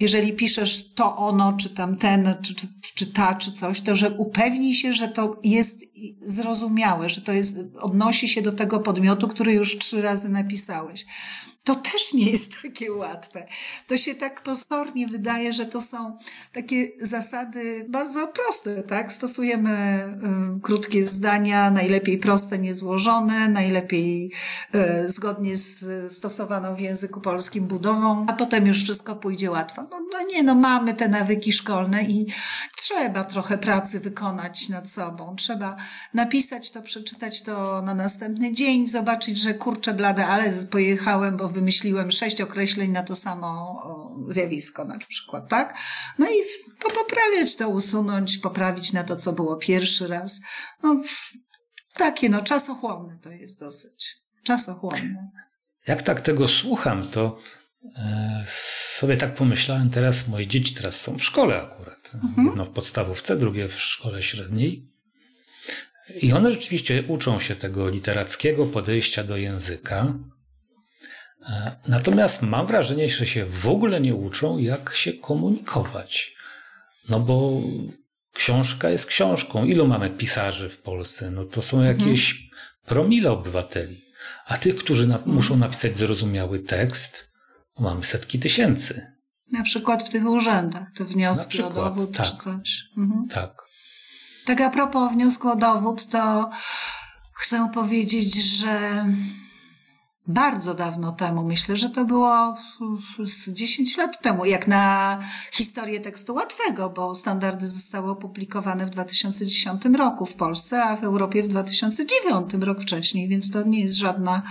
Speaker 3: Jeżeli piszesz to ono, czy tamten, czy, czy, czy ta, czy coś, to że upewnij się, że to jest zrozumiałe, że to jest, odnosi się do tego podmiotu, który już trzy razy napisałeś. To też nie jest takie łatwe. To się tak pozornie wydaje, że to są takie zasady bardzo proste, tak? Stosujemy y, krótkie zdania, najlepiej proste, niezłożone, najlepiej y, zgodnie z stosowaną w języku polskim budową, a potem już wszystko pójdzie łatwo. No, no nie, no mamy te nawyki szkolne i trzeba trochę pracy wykonać nad sobą. Trzeba napisać to, przeczytać to na następny dzień, zobaczyć, że kurczę blade, ale pojechałem, bo wymyśliłem sześć określeń na to samo zjawisko na przykład, tak? No i poprawiać to, usunąć, poprawić na to, co było pierwszy raz. No, takie, no, czasochłonne to jest dosyć. Czasochłonne.
Speaker 2: Jak tak tego słucham, to sobie tak pomyślałem teraz, moje dzieci teraz są w szkole akurat. Mhm. Jedno w podstawówce, drugie w szkole średniej. I one rzeczywiście uczą się tego literackiego podejścia do języka. E, natomiast mam wrażenie, że się w ogóle nie uczą, jak się komunikować. No bo książka jest książką. Ilu mamy pisarzy w Polsce? No to są mhm. jakieś mhm. promile obywateli. A tych, którzy na, muszą napisać zrozumiały tekst, mamy setki tysięcy.
Speaker 3: Na przykład w tych urzędach, te wnioski przykład, o dowód tak, czy coś.
Speaker 2: Mhm. Tak.
Speaker 3: Tak a propos wniosku o dowód, to chcę powiedzieć, że bardzo dawno temu, myślę, że to było z 10 lat temu, jak na historię tekstu łatwego, bo standardy zostały opublikowane w 2010 roku w Polsce, a w Europie w 2009, rok wcześniej, więc to nie jest żadna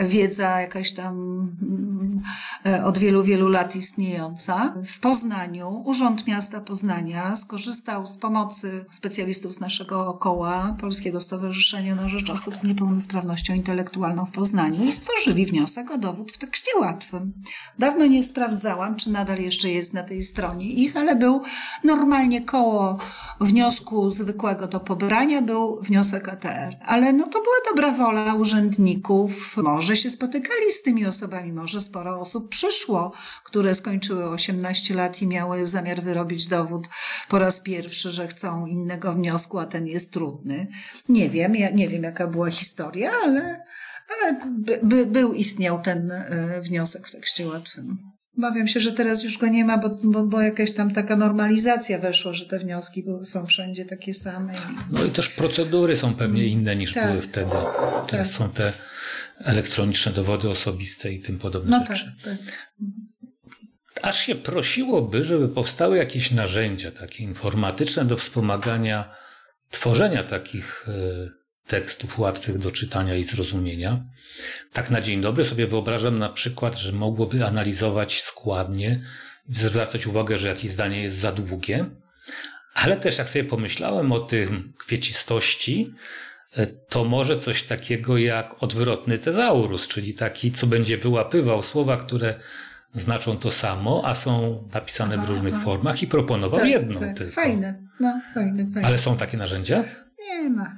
Speaker 3: wiedza jakaś tam mm, e, od wielu, wielu lat istniejąca. W Poznaniu Urząd Miasta Poznania skorzystał z pomocy specjalistów z naszego koła Polskiego Stowarzyszenia na Rzecz Osób z Niepełnosprawnością Intelektualną w Poznaniu i stworzyli wniosek o dowód w tekście łatwym. Dawno nie sprawdzałam, czy nadal jeszcze jest na tej stronie ich, ale był normalnie koło wniosku zwykłego do pobrania, był wniosek ATR. Ale no to była dobra wola urzędników, może może się spotykali z tymi osobami, może sporo osób przyszło, które skończyły 18 lat i miały zamiar wyrobić dowód po raz pierwszy, że chcą innego wniosku, a ten jest trudny. Nie wiem, ja nie wiem jaka była historia, ale, ale by, by, był, istniał ten e, wniosek w tekście łatwym. Bawiam się, że teraz już go nie ma, bo, bo, bo jakaś tam taka normalizacja weszła, że te wnioski są wszędzie takie same.
Speaker 2: No i też procedury są pewnie inne niż tak. były wtedy. Teraz tak. są te elektroniczne dowody osobiste i tym podobne no rzeczy. Tak, tak. Aż się prosiłoby, żeby powstały jakieś narzędzia takie informatyczne do wspomagania tworzenia takich e, tekstów łatwych do czytania i zrozumienia. Tak na dzień dobry sobie wyobrażam na przykład, że mogłoby analizować składnie, zwracać uwagę, że jakieś zdanie jest za długie, Ale też jak sobie pomyślałem o tym kwiecistości, to może coś takiego jak odwrotny tezaurus, czyli taki, co będzie wyłapywał słowa, które znaczą to samo, a są napisane w różnych aha. formach i proponował tak, jedną tak. tylko.
Speaker 3: Fajne, no fajne, fajne.
Speaker 2: Ale są takie narzędzia?
Speaker 3: Nie ma.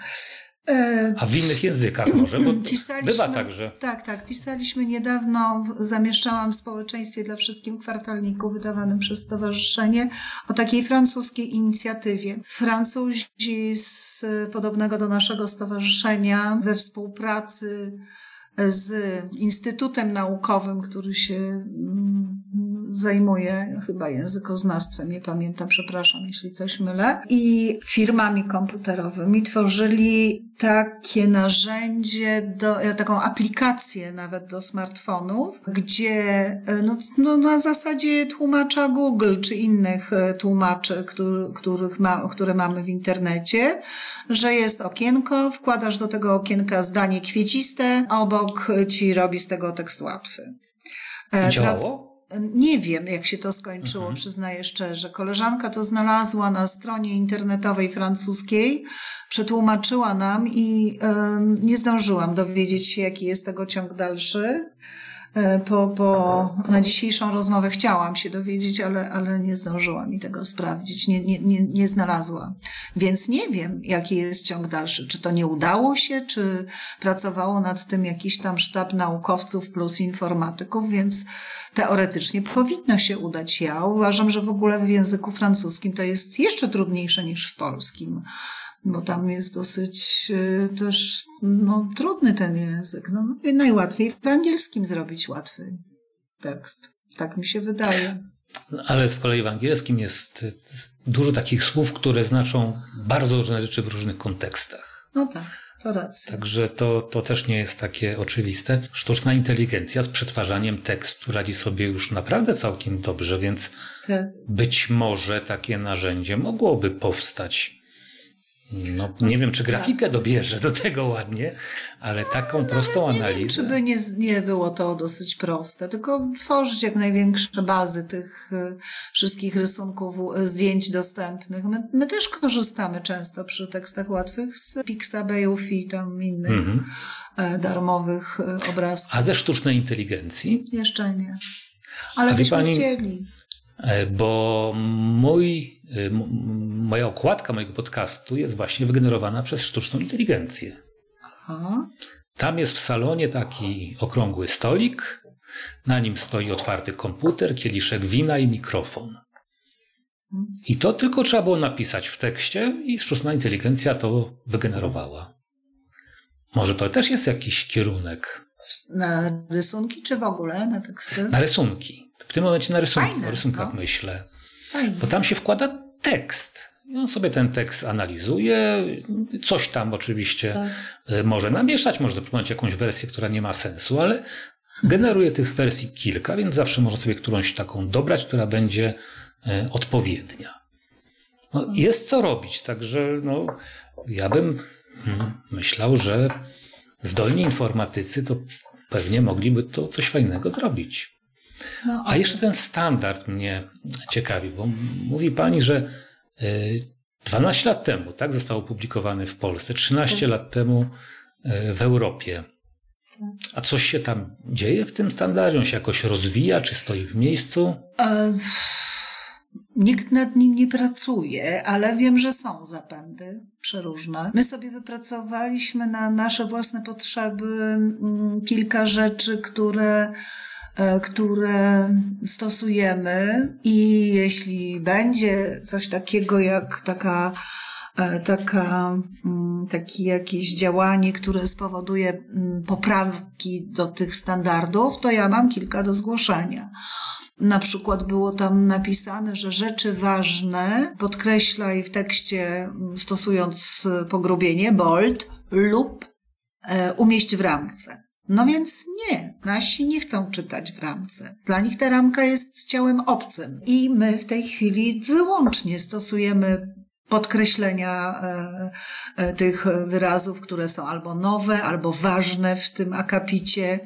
Speaker 2: E, A w innych językach może, bo bywa tak, że...
Speaker 3: Tak, tak. Pisaliśmy niedawno, zamieszczałam w Społeczeństwie dla Wszystkim kwartalniku wydawanym przez Stowarzyszenie o takiej francuskiej inicjatywie. Francuzi z podobnego do naszego stowarzyszenia we współpracy z Instytutem Naukowym, który się mm, zajmuje chyba językoznawstwem, nie pamiętam, przepraszam, jeśli coś mylę, i firmami komputerowymi tworzyli takie narzędzie, do, e, taką aplikację nawet do smartfonów, gdzie e, no, no na zasadzie tłumacza Google czy innych e, tłumaczy, który, których ma, które mamy w internecie, że jest okienko, wkładasz do tego okienka zdanie kwieciste, obok ci robi z tego tekst łatwy.
Speaker 2: Działało?
Speaker 3: Nie wiem, jak się to skończyło, mhm. przyznaję szczerze. Koleżanka to znalazła na stronie internetowej francuskiej, przetłumaczyła nam i y, nie zdążyłam dowiedzieć się, jaki jest tego ciąg dalszy. E, po, po, na dzisiejszą rozmowę chciałam się dowiedzieć, ale, ale nie zdążyłam mi tego sprawdzić, nie, nie, nie, nie znalazłam. Więc nie wiem, jaki jest ciąg dalszy. Czy to nie udało się, czy pracowało nad tym jakiś tam sztab naukowców plus informatyków, więc teoretycznie powinno się udać. Ja uważam, że w ogóle w języku francuskim to jest jeszcze trudniejsze niż w polskim bo tam jest dosyć y, też no, trudny ten język. No, najłatwiej w angielskim zrobić łatwy tekst. Tak mi się wydaje.
Speaker 2: Ale z kolei w angielskim jest dużo takich słów, które znaczą bardzo różne rzeczy w różnych kontekstach.
Speaker 3: No tak. To racja.
Speaker 2: Także to, to też nie jest takie oczywiste. Sztuczna inteligencja z przetwarzaniem tekstu radzi sobie już naprawdę całkiem dobrze, więc tak. być może takie narzędzie mogłoby powstać no, nie wiem, czy grafikę dobierze do tego ładnie, ale taką prostą
Speaker 3: nie
Speaker 2: analizę.
Speaker 3: Wiem, czy by nie, nie było to dosyć proste, tylko tworzyć jak największe bazy tych y, wszystkich rysunków, zdjęć dostępnych. My, my też korzystamy często przy tekstach łatwych z Pixabayów i tam innych mhm. E, darmowych e, obrazków.
Speaker 2: A ze sztucznej inteligencji?
Speaker 3: Jeszcze nie. Ale A byśmy pani, chcieli.
Speaker 2: E, bo mój, moja okładka mojego podcastu jest właśnie wygenerowana przez sztuczną inteligencję. Aha. Tam jest w salonie taki okrągły stolik, na nim stoi otwarty komputer, kieliszek wina i mikrofon. I to tylko trzeba było napisać w tekście i sztuczna inteligencja to wygenerowała. Może to też jest jakiś kierunek.
Speaker 3: Na rysunki czy w ogóle na teksty?
Speaker 2: Na rysunki. W tym momencie na rysunki, Fajne, o rysunkach no. myślę. Bo tam się wkłada tekst. I on sobie ten tekst analizuje, coś tam oczywiście tak. Y, może namieszać, może zaproponować jakąś wersję, która nie ma sensu, ale generuje tych wersji kilka, więc zawsze można sobie którąś taką dobrać, która będzie y, odpowiednia. No, jest co robić, także no, ja bym hmm, myślał, że zdolni informatycy to pewnie mogliby to coś fajnego zrobić. No, A jeszcze ten standard mnie ciekawi, bo mówi pani, że 12 y, lat temu tak, został opublikowany w Polsce, 13 tak. lat temu y, w Europie. Tak. A coś się tam dzieje w tym standardzie? On się jakoś rozwija, czy stoi w miejscu? E,
Speaker 3: nikt nad nim nie pracuje, ale wiem, że są zapędy przeróżne. My sobie wypracowaliśmy na nasze własne potrzeby mm, kilka rzeczy, które które stosujemy i jeśli będzie coś takiego jak taka e, taka, mm, takie jakieś działanie, które spowoduje mm, poprawki do tych standardów, to ja mam kilka do zgłoszenia. Na przykład było tam napisane, że rzeczy ważne podkreślaj w tekście, mm, stosując pogrubienie, bold lub e, umieść w ramce. No więc nie, nasi nie chcą czytać w ramce. Dla nich ta ramka jest ciałem obcym. I my w tej chwili wyłącznie stosujemy podkreślenia e, e, tych wyrazów, które są albo nowe, albo ważne w tym akapicie.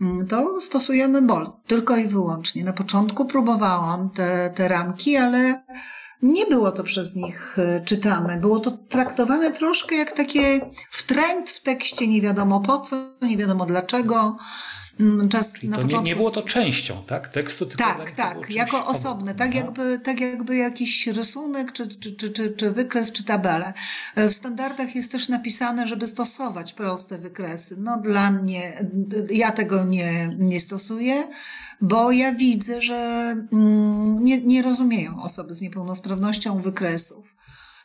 Speaker 3: Mm, to stosujemy bol, tylko i wyłącznie. Na początku próbowałam te, te ramki, ale nie było to przez nich e, czytane. Było to traktowane troszkę jak takie wtręt w tekście, nie wiadomo po co, nie wiadomo dlaczego.
Speaker 2: Mm, czas Czyli na to początku... nie, nie było to częścią, tak? Tekstu,
Speaker 3: tylko tak, tak, jako osobne, tak jakby, tak jakby jakiś rysunek, czy, czy, czy, czy, czy wykres, czy tabelę. W standardach jest też napisane, żeby stosować proste wykresy. No dla mnie, ja tego nie, nie stosuję, bo ja widzę, że mm, nie, nie rozumieją osoby z niepełnosprawnością wykresów.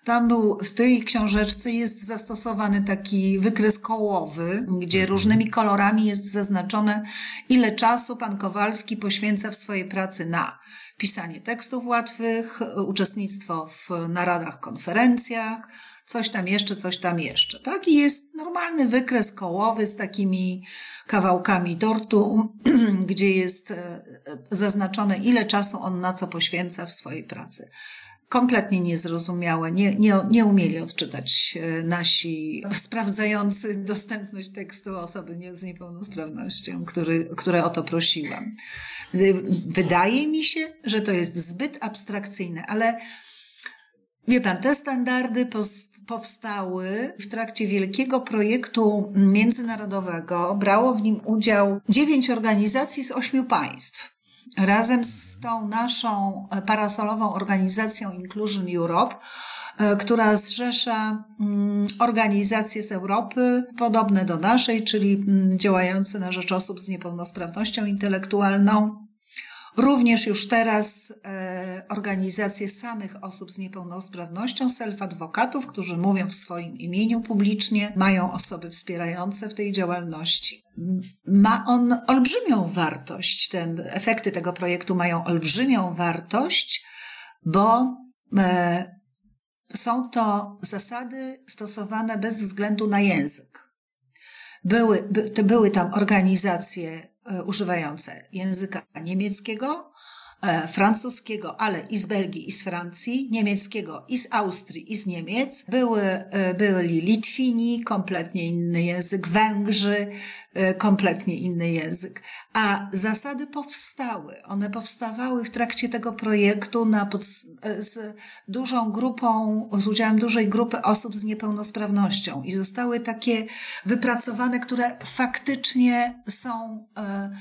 Speaker 3: Tam był, w tej książeczce jest zastosowany taki wykres kołowy, gdzie mhm. różnymi kolorami jest zaznaczone, ile czasu pan Kowalski poświęca w swojej pracy na pisanie tekstów łatwych, uczestnictwo w naradach, konferencjach, coś tam jeszcze, coś tam jeszcze. Tak? I jest normalny wykres kołowy z takimi kawałkami tortu, gdzie jest e, zaznaczone, ile czasu on na co poświęca w swojej pracy kompletnie niezrozumiałe, nie, nie, nie umieli odczytać e, nasi sprawdzający dostępność tekstu osoby z niepełnosprawnością, który, które o to prosiłam. Wydaje mi się, że to jest zbyt abstrakcyjne, ale wie pan, te standardy powstały w trakcie wielkiego projektu międzynarodowego. Brało w nim udział dziewięć organizacji z ośmiu państw. Razem z tą naszą parasolową organizacją Inclusion Europe, e, która zrzesza mm, organizacje z Europy podobne do naszej, czyli mm, działające na rzecz osób z niepełnosprawnością intelektualną, Również już teraz e, organizacje samych osób z niepełnosprawnością, self-adwokatów, którzy mówią w swoim imieniu publicznie, mają osoby wspierające w tej działalności. Ma on olbrzymią wartość. Ten, efekty tego projektu mają olbrzymią wartość, bo e, są to zasady stosowane bez względu na język. Były, by, były tam organizacje używające języka niemieckiego, E, francuskiego, ale i z Belgii, i z Francji, niemieckiego i z Austrii, i z Niemiec. Były, e, byli Litwini, kompletnie inny język, Węgrzy, e, kompletnie inny język. A zasady powstały. One powstawały w trakcie tego projektu na pod, z dużą grupą, z udziałem dużej grupy osób z niepełnosprawnością i zostały takie wypracowane, które faktycznie są E,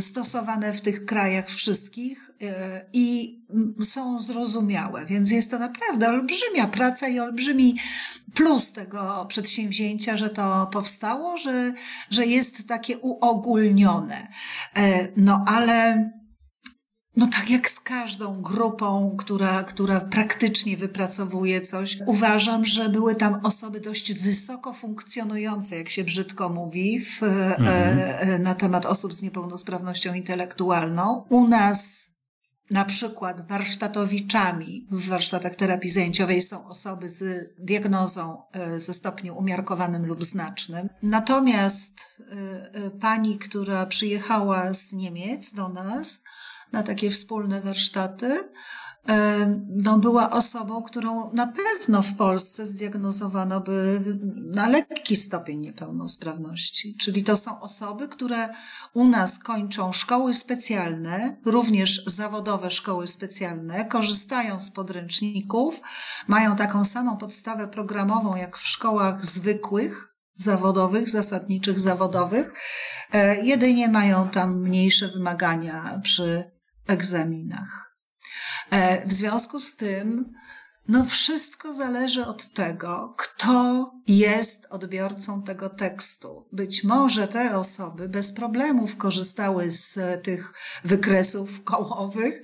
Speaker 3: stosowane w tych krajach wszystkich e, i są zrozumiałe, więc jest to naprawdę olbrzymia praca i olbrzymi plus tego przedsięwzięcia, że to powstało, że, że jest takie uogólnione. E, no ale no tak jak z każdą grupą, która, która praktycznie wypracowuje coś, uważam, że były tam osoby dość wysoko funkcjonujące, jak się brzydko mówi, w, mhm. e, na temat osób z niepełnosprawnością intelektualną. U nas na przykład warsztatowiczami w warsztatach terapii zajęciowej są osoby z diagnozą e, ze stopniem umiarkowanym lub znacznym. Natomiast e, e, pani, która przyjechała z Niemiec do nas, na takie wspólne warsztaty, no, była osobą, którą na pewno w Polsce zdiagnozowano by na lekki stopień niepełnosprawności. Czyli to są osoby, które u nas kończą szkoły specjalne, również zawodowe szkoły specjalne, korzystają z podręczników, mają taką samą podstawę programową jak w szkołach zwykłych, zawodowych, zasadniczych zawodowych. E, jedynie mają tam mniejsze wymagania przy egzaminach. E, w związku z tym, no wszystko zależy od tego, kto jest odbiorcą tego tekstu. Być może te osoby bez problemów korzystały z tych wykresów kołowych.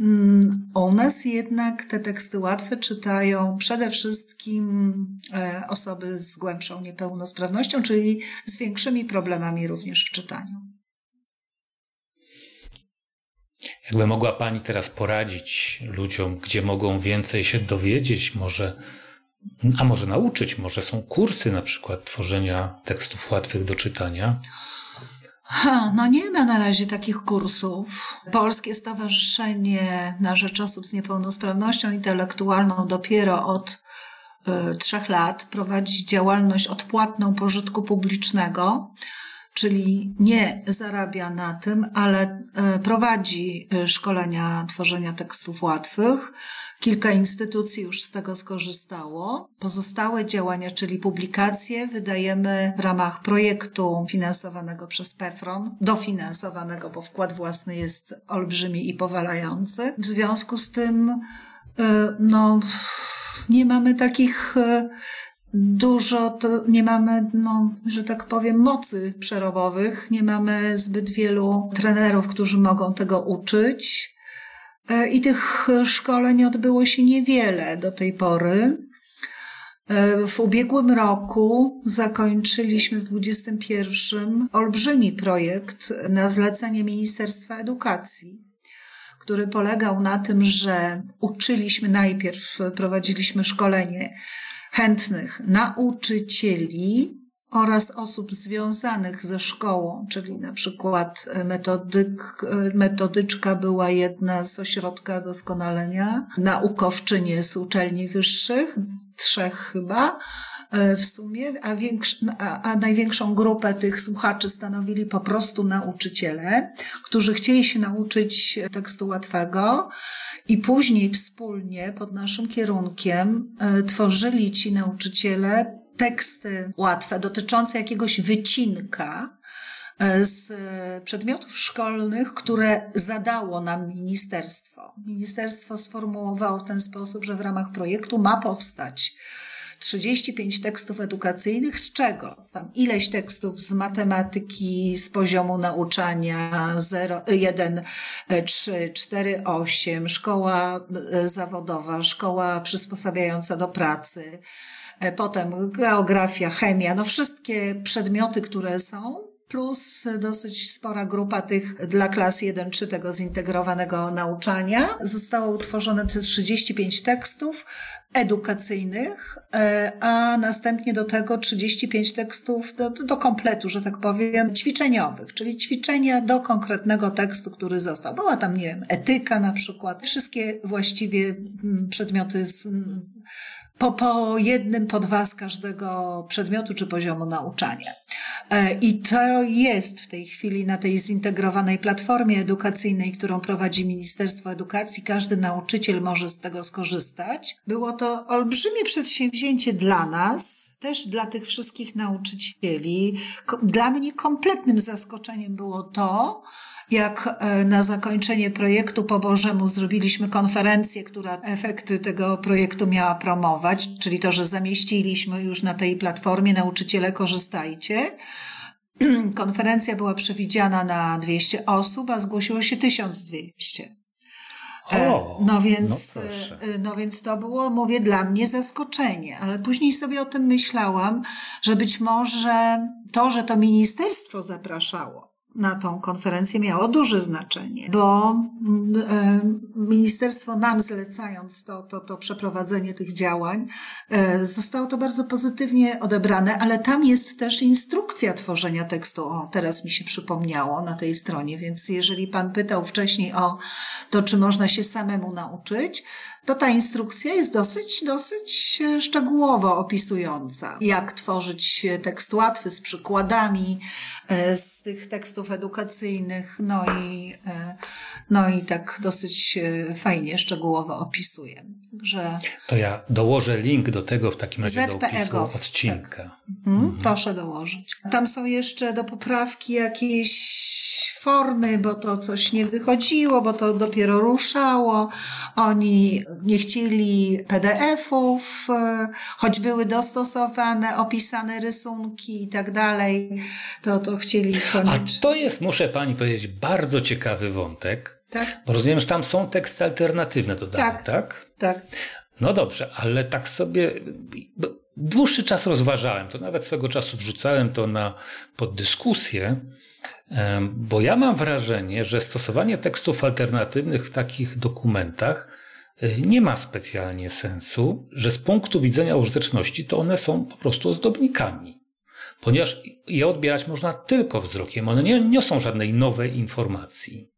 Speaker 3: Mm, u nas jednak te teksty łatwe czytają przede wszystkim e, osoby z głębszą niepełnosprawnością, czyli z większymi problemami również w czytaniu.
Speaker 2: Jakby mogła Pani teraz poradzić ludziom, gdzie mogą więcej się dowiedzieć, może, a może nauczyć, może są kursy na przykład tworzenia tekstów łatwych do czytania.
Speaker 3: Ha, no nie ma na razie takich kursów. Polskie Stowarzyszenie na Rzecz Osób z Niepełnosprawnością Intelektualną dopiero od y, trzech lat prowadzi działalność odpłatną pożytku publicznego czyli nie zarabia na tym, ale e, prowadzi e, szkolenia tworzenia tekstów łatwych. Kilka instytucji już z tego skorzystało. Pozostałe działania, czyli publikacje, wydajemy w ramach projektu finansowanego przez PEFRON, dofinansowanego, bo wkład własny jest olbrzymi i powalający. W związku z tym, e, no, nie mamy takich dużo, to nie mamy, no, że tak powiem, mocy przerobowych, nie mamy zbyt wielu trenerów, którzy mogą tego uczyć. E, I tych szkoleń odbyło się niewiele do tej pory. E, w ubiegłym roku zakończyliśmy w 2021 olbrzymi projekt na zlecenie Ministerstwa Edukacji, który polegał na tym, że uczyliśmy najpierw, prowadziliśmy szkolenie chętnych nauczycieli oraz osób związanych ze szkołą, czyli na przykład metodyk, metodyczka była jedna z ośrodka doskonalenia, naukowczynie z uczelni wyższych, trzech chyba e, w sumie, a, większ, a, a największą grupę tych słuchaczy stanowili po prostu nauczyciele, którzy chcieli się nauczyć tekstu łatwego i później wspólnie pod naszym kierunkiem e, tworzyli ci nauczyciele teksty łatwe dotyczące jakiegoś wycinka e, z przedmiotów szkolnych, które zadało nam ministerstwo. Ministerstwo sformułowało w ten sposób, że w ramach projektu ma powstać 35 tekstów edukacyjnych, z czego tam ileś tekstów z matematyki z poziomu nauczania 0, 1, 3, 4, 8, szkoła e, zawodowa, szkoła przysposabiająca do pracy, e, potem geografia, chemia, no wszystkie przedmioty, które są, plus dosyć spora grupa tych dla klas 1-3 tego zintegrowanego nauczania. Zostało utworzone te 35 tekstów edukacyjnych, e, a następnie do tego 35 tekstów do, do kompletu, że tak powiem, ćwiczeniowych, czyli ćwiczenia do konkretnego tekstu, który został. Była tam, nie wiem, etyka na przykład, wszystkie właściwie mm, przedmioty z po, po jednym, po dwa z każdego przedmiotu czy poziomu nauczania. E, I to jest w tej chwili na tej zintegrowanej platformie edukacyjnej, którą prowadzi Ministerstwo Edukacji. Każdy nauczyciel może z tego skorzystać. Było to olbrzymie przedsięwzięcie dla nas, też dla tych wszystkich nauczycieli. Dla mnie kompletnym zaskoczeniem było to, jak e, na zakończenie projektu po Bożemu zrobiliśmy konferencję, która efekty tego projektu miała promować, czyli to, że zamieściliśmy już na tej platformie nauczyciele korzystajcie. Konferencja była przewidziana na 200 osób, a zgłosiło się 1200. E, o, no, więc, no, no więc to było, mówię, dla mnie zaskoczenie, ale później sobie o tym myślałam, że być może to, że to ministerstwo zapraszało, na tą konferencję miało duże znaczenie, bo e, ministerstwo nam zlecając to, to, to przeprowadzenie tych działań, e, zostało to bardzo pozytywnie odebrane, ale tam jest też instrukcja tworzenia tekstu. O, teraz mi się przypomniało na tej stronie, więc jeżeli pan pytał wcześniej o to, czy można się samemu nauczyć, to ta instrukcja jest dosyć, dosyć szczegółowo opisująca, jak tworzyć tekst łatwy z przykładami e, z tych tekstów edukacyjnych, no i, e, no i tak dosyć e, fajnie, szczegółowo opisuje. Że
Speaker 2: to ja dołożę link do tego w takim razie do opisu odcinka. Tak.
Speaker 3: Mhm, mhm. Proszę dołożyć. Tam są jeszcze do poprawki jakieś formy, bo to coś nie wychodziło, bo to dopiero ruszało. Oni nie chcieli PDF-ów, e, choć były dostosowane, opisane rysunki i tak dalej, to, to chcieli koniecznie.
Speaker 2: A to jest, muszę pani powiedzieć, bardzo ciekawy wątek. Tak. Bo rozumiem, że tam są teksty alternatywne dodane, tak? Tak.
Speaker 3: tak.
Speaker 2: No dobrze, ale tak sobie dłuższy czas rozważałem, to nawet swego czasu wrzucałem to na pod dyskusję, bo ja mam wrażenie, że stosowanie tekstów alternatywnych w takich dokumentach e, nie ma specjalnie sensu, że z punktu widzenia użyteczności to one są po prostu ozdobnikami. Ponieważ je odbierać można tylko wzrokiem, one nie niosą żadnej nowej informacji.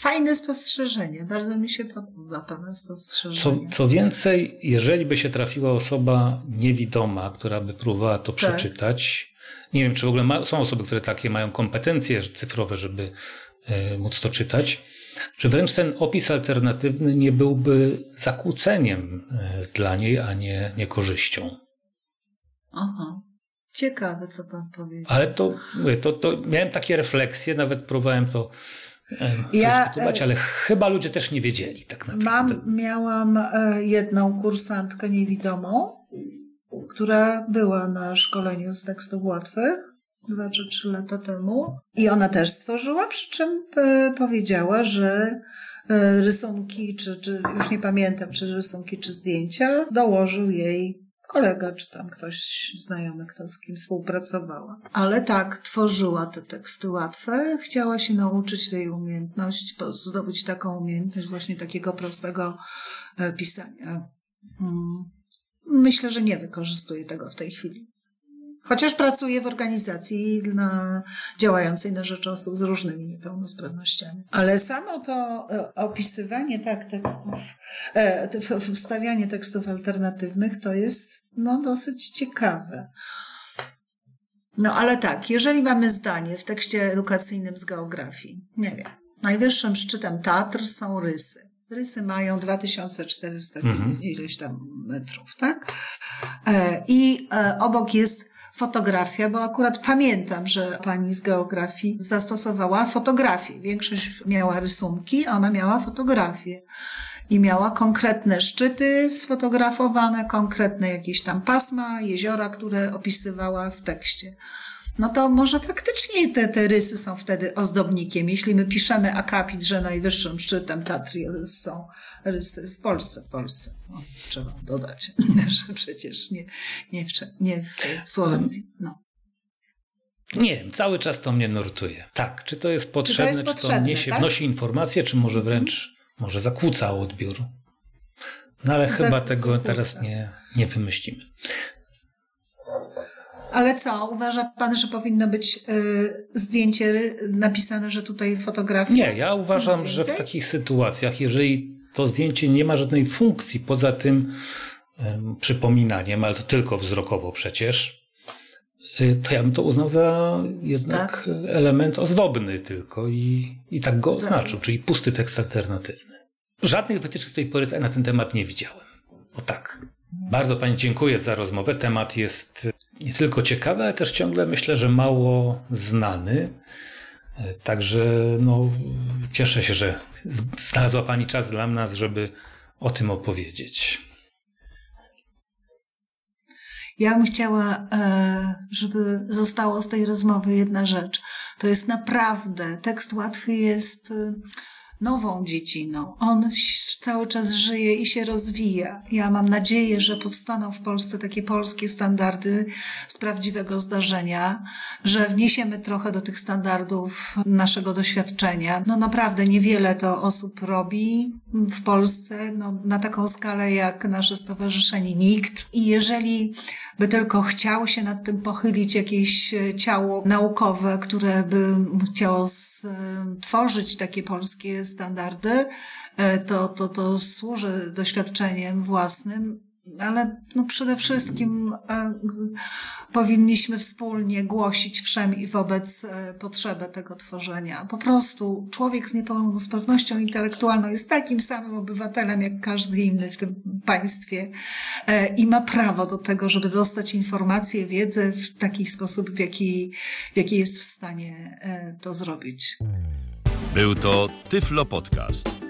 Speaker 3: Fajne spostrzeżenie, bardzo mi się podoba Pana spostrzeżenie.
Speaker 2: Co, co więcej, jeżeli by się trafiła osoba niewidoma, która by próbowała to tak. przeczytać, Nie wiem, czy w ogóle ma, są osoby, które takie mają kompetencje cyfrowe, żeby y, móc to czytać. Czy wręcz ten opis alternatywny nie byłby zakłóceniem y, dla niej, a nie, nie korzyścią?
Speaker 3: Aha. Ciekawe, co pan powiedział.
Speaker 2: Ale to, to, to miałem takie refleksje, nawet próbowałem to
Speaker 3: ja,
Speaker 2: dyskutować, ale chyba ludzie też nie wiedzieli tak naprawdę.
Speaker 3: Mam, miałam jedną kursantkę niewidomą, która była na szkoleniu z tekstów łatwych dwa czy trzy lata temu i ona też stworzyła, przy czym powiedziała, że rysunki, czy, czy już nie pamiętam, czy rysunki, czy zdjęcia dołożył jej kolega, czy tam ktoś znajomy, kto z kim współpracowała. Ale tak, tworzyła te teksty łatwe, chciała się nauczyć tej umiejętności, zdobyć taką umiejętność właśnie takiego prostego e, pisania. Mm. Myślę, że nie wykorzystuje tego w tej chwili. Chociaż pracuję w organizacji na, działającej na rzecz osób z różnymi niepełnosprawnościami. Ale samo to e, opisywanie tak tekstów, e, wstawianie tekstów alternatywnych to jest no, dosyć ciekawe. No ale tak, jeżeli mamy zdanie w tekście edukacyjnym z geografii, nie wiem, najwyższym szczytem Tatr są rysy. Rysy mają 2400 mhm. ileś tam metrów, tak? E, I obok jest fotografia, bo akurat pamiętam, że pani z geografii zastosowała fotografię. Większość miała rysunki, a ona miała fotografię. I miała konkretne szczyty sfotografowane, konkretne jakieś tam pasma, jeziora, które opisywała w tekście no to może faktycznie te, te rysy są wtedy ozdobnikiem. Jeśli my piszemy akapit, że najwyższym szczytem Tatry są rysy w Polsce, w Polsce, no, trzeba dodać, że przecież nie, nie, w, nie w Słowencji. No.
Speaker 2: Nie wiem, cały czas to mnie nurtuje. Tak, czy to jest potrzebne, czy to, jest potrzebne, czy to niesie, tak? wnosi informacje, czy może wręcz może zakłóca odbiór. No ale chyba tego zakłóca. teraz nie, nie wymyślimy.
Speaker 3: Ale co, uważa pan, że powinno być y, zdjęcie napisane, że tutaj fotografia?
Speaker 2: Nie, ja uważam, że w takich sytuacjach, jeżeli to zdjęcie nie ma żadnej funkcji poza tym y, przypominaniem, ale to tylko wzrokowo przecież, y, to ja bym to uznał za jednak tak? element ozdobny tylko i, i tak go oznaczył, czyli pusty tekst alternatywny. Żadnych wytycznych tej pory na ten temat nie widziałem. O tak. Bardzo Pani dziękuję za rozmowę. Temat jest nie tylko ciekawy, ale też ciągle myślę, że mało znany. Także no, cieszę się, że znalazła Pani czas dla nas, żeby o tym opowiedzieć.
Speaker 3: Ja bym chciała, e, żeby zostało z tej rozmowy jedna rzecz. To jest naprawdę, tekst łatwy jest e, nową dziedziną. On cały czas żyje i się rozwija. Ja mam nadzieję, że powstaną w Polsce takie polskie standardy z prawdziwego zdarzenia, że wniesiemy trochę do tych standardów naszego doświadczenia. No naprawdę niewiele to osób robi w Polsce, no, na taką skalę jak nasze stowarzyszenie nikt. I jeżeli by tylko chciał się nad tym pochylić jakieś ciało naukowe, które by chciało stworzyć takie polskie standardy, e, to, to, to służy doświadczeniem własnym, ale no przede wszystkim e, powinniśmy wspólnie głosić wszem i wobec e, potrzeby tego tworzenia. Po prostu człowiek z niepełnosprawnością intelektualną jest takim samym obywatelem jak każdy inny w tym państwie i ma prawo do tego, żeby dostać informacje, wiedzę w taki sposób, w jaki, w jaki jest w stanie to zrobić.
Speaker 1: Był to Tyflo Podcast.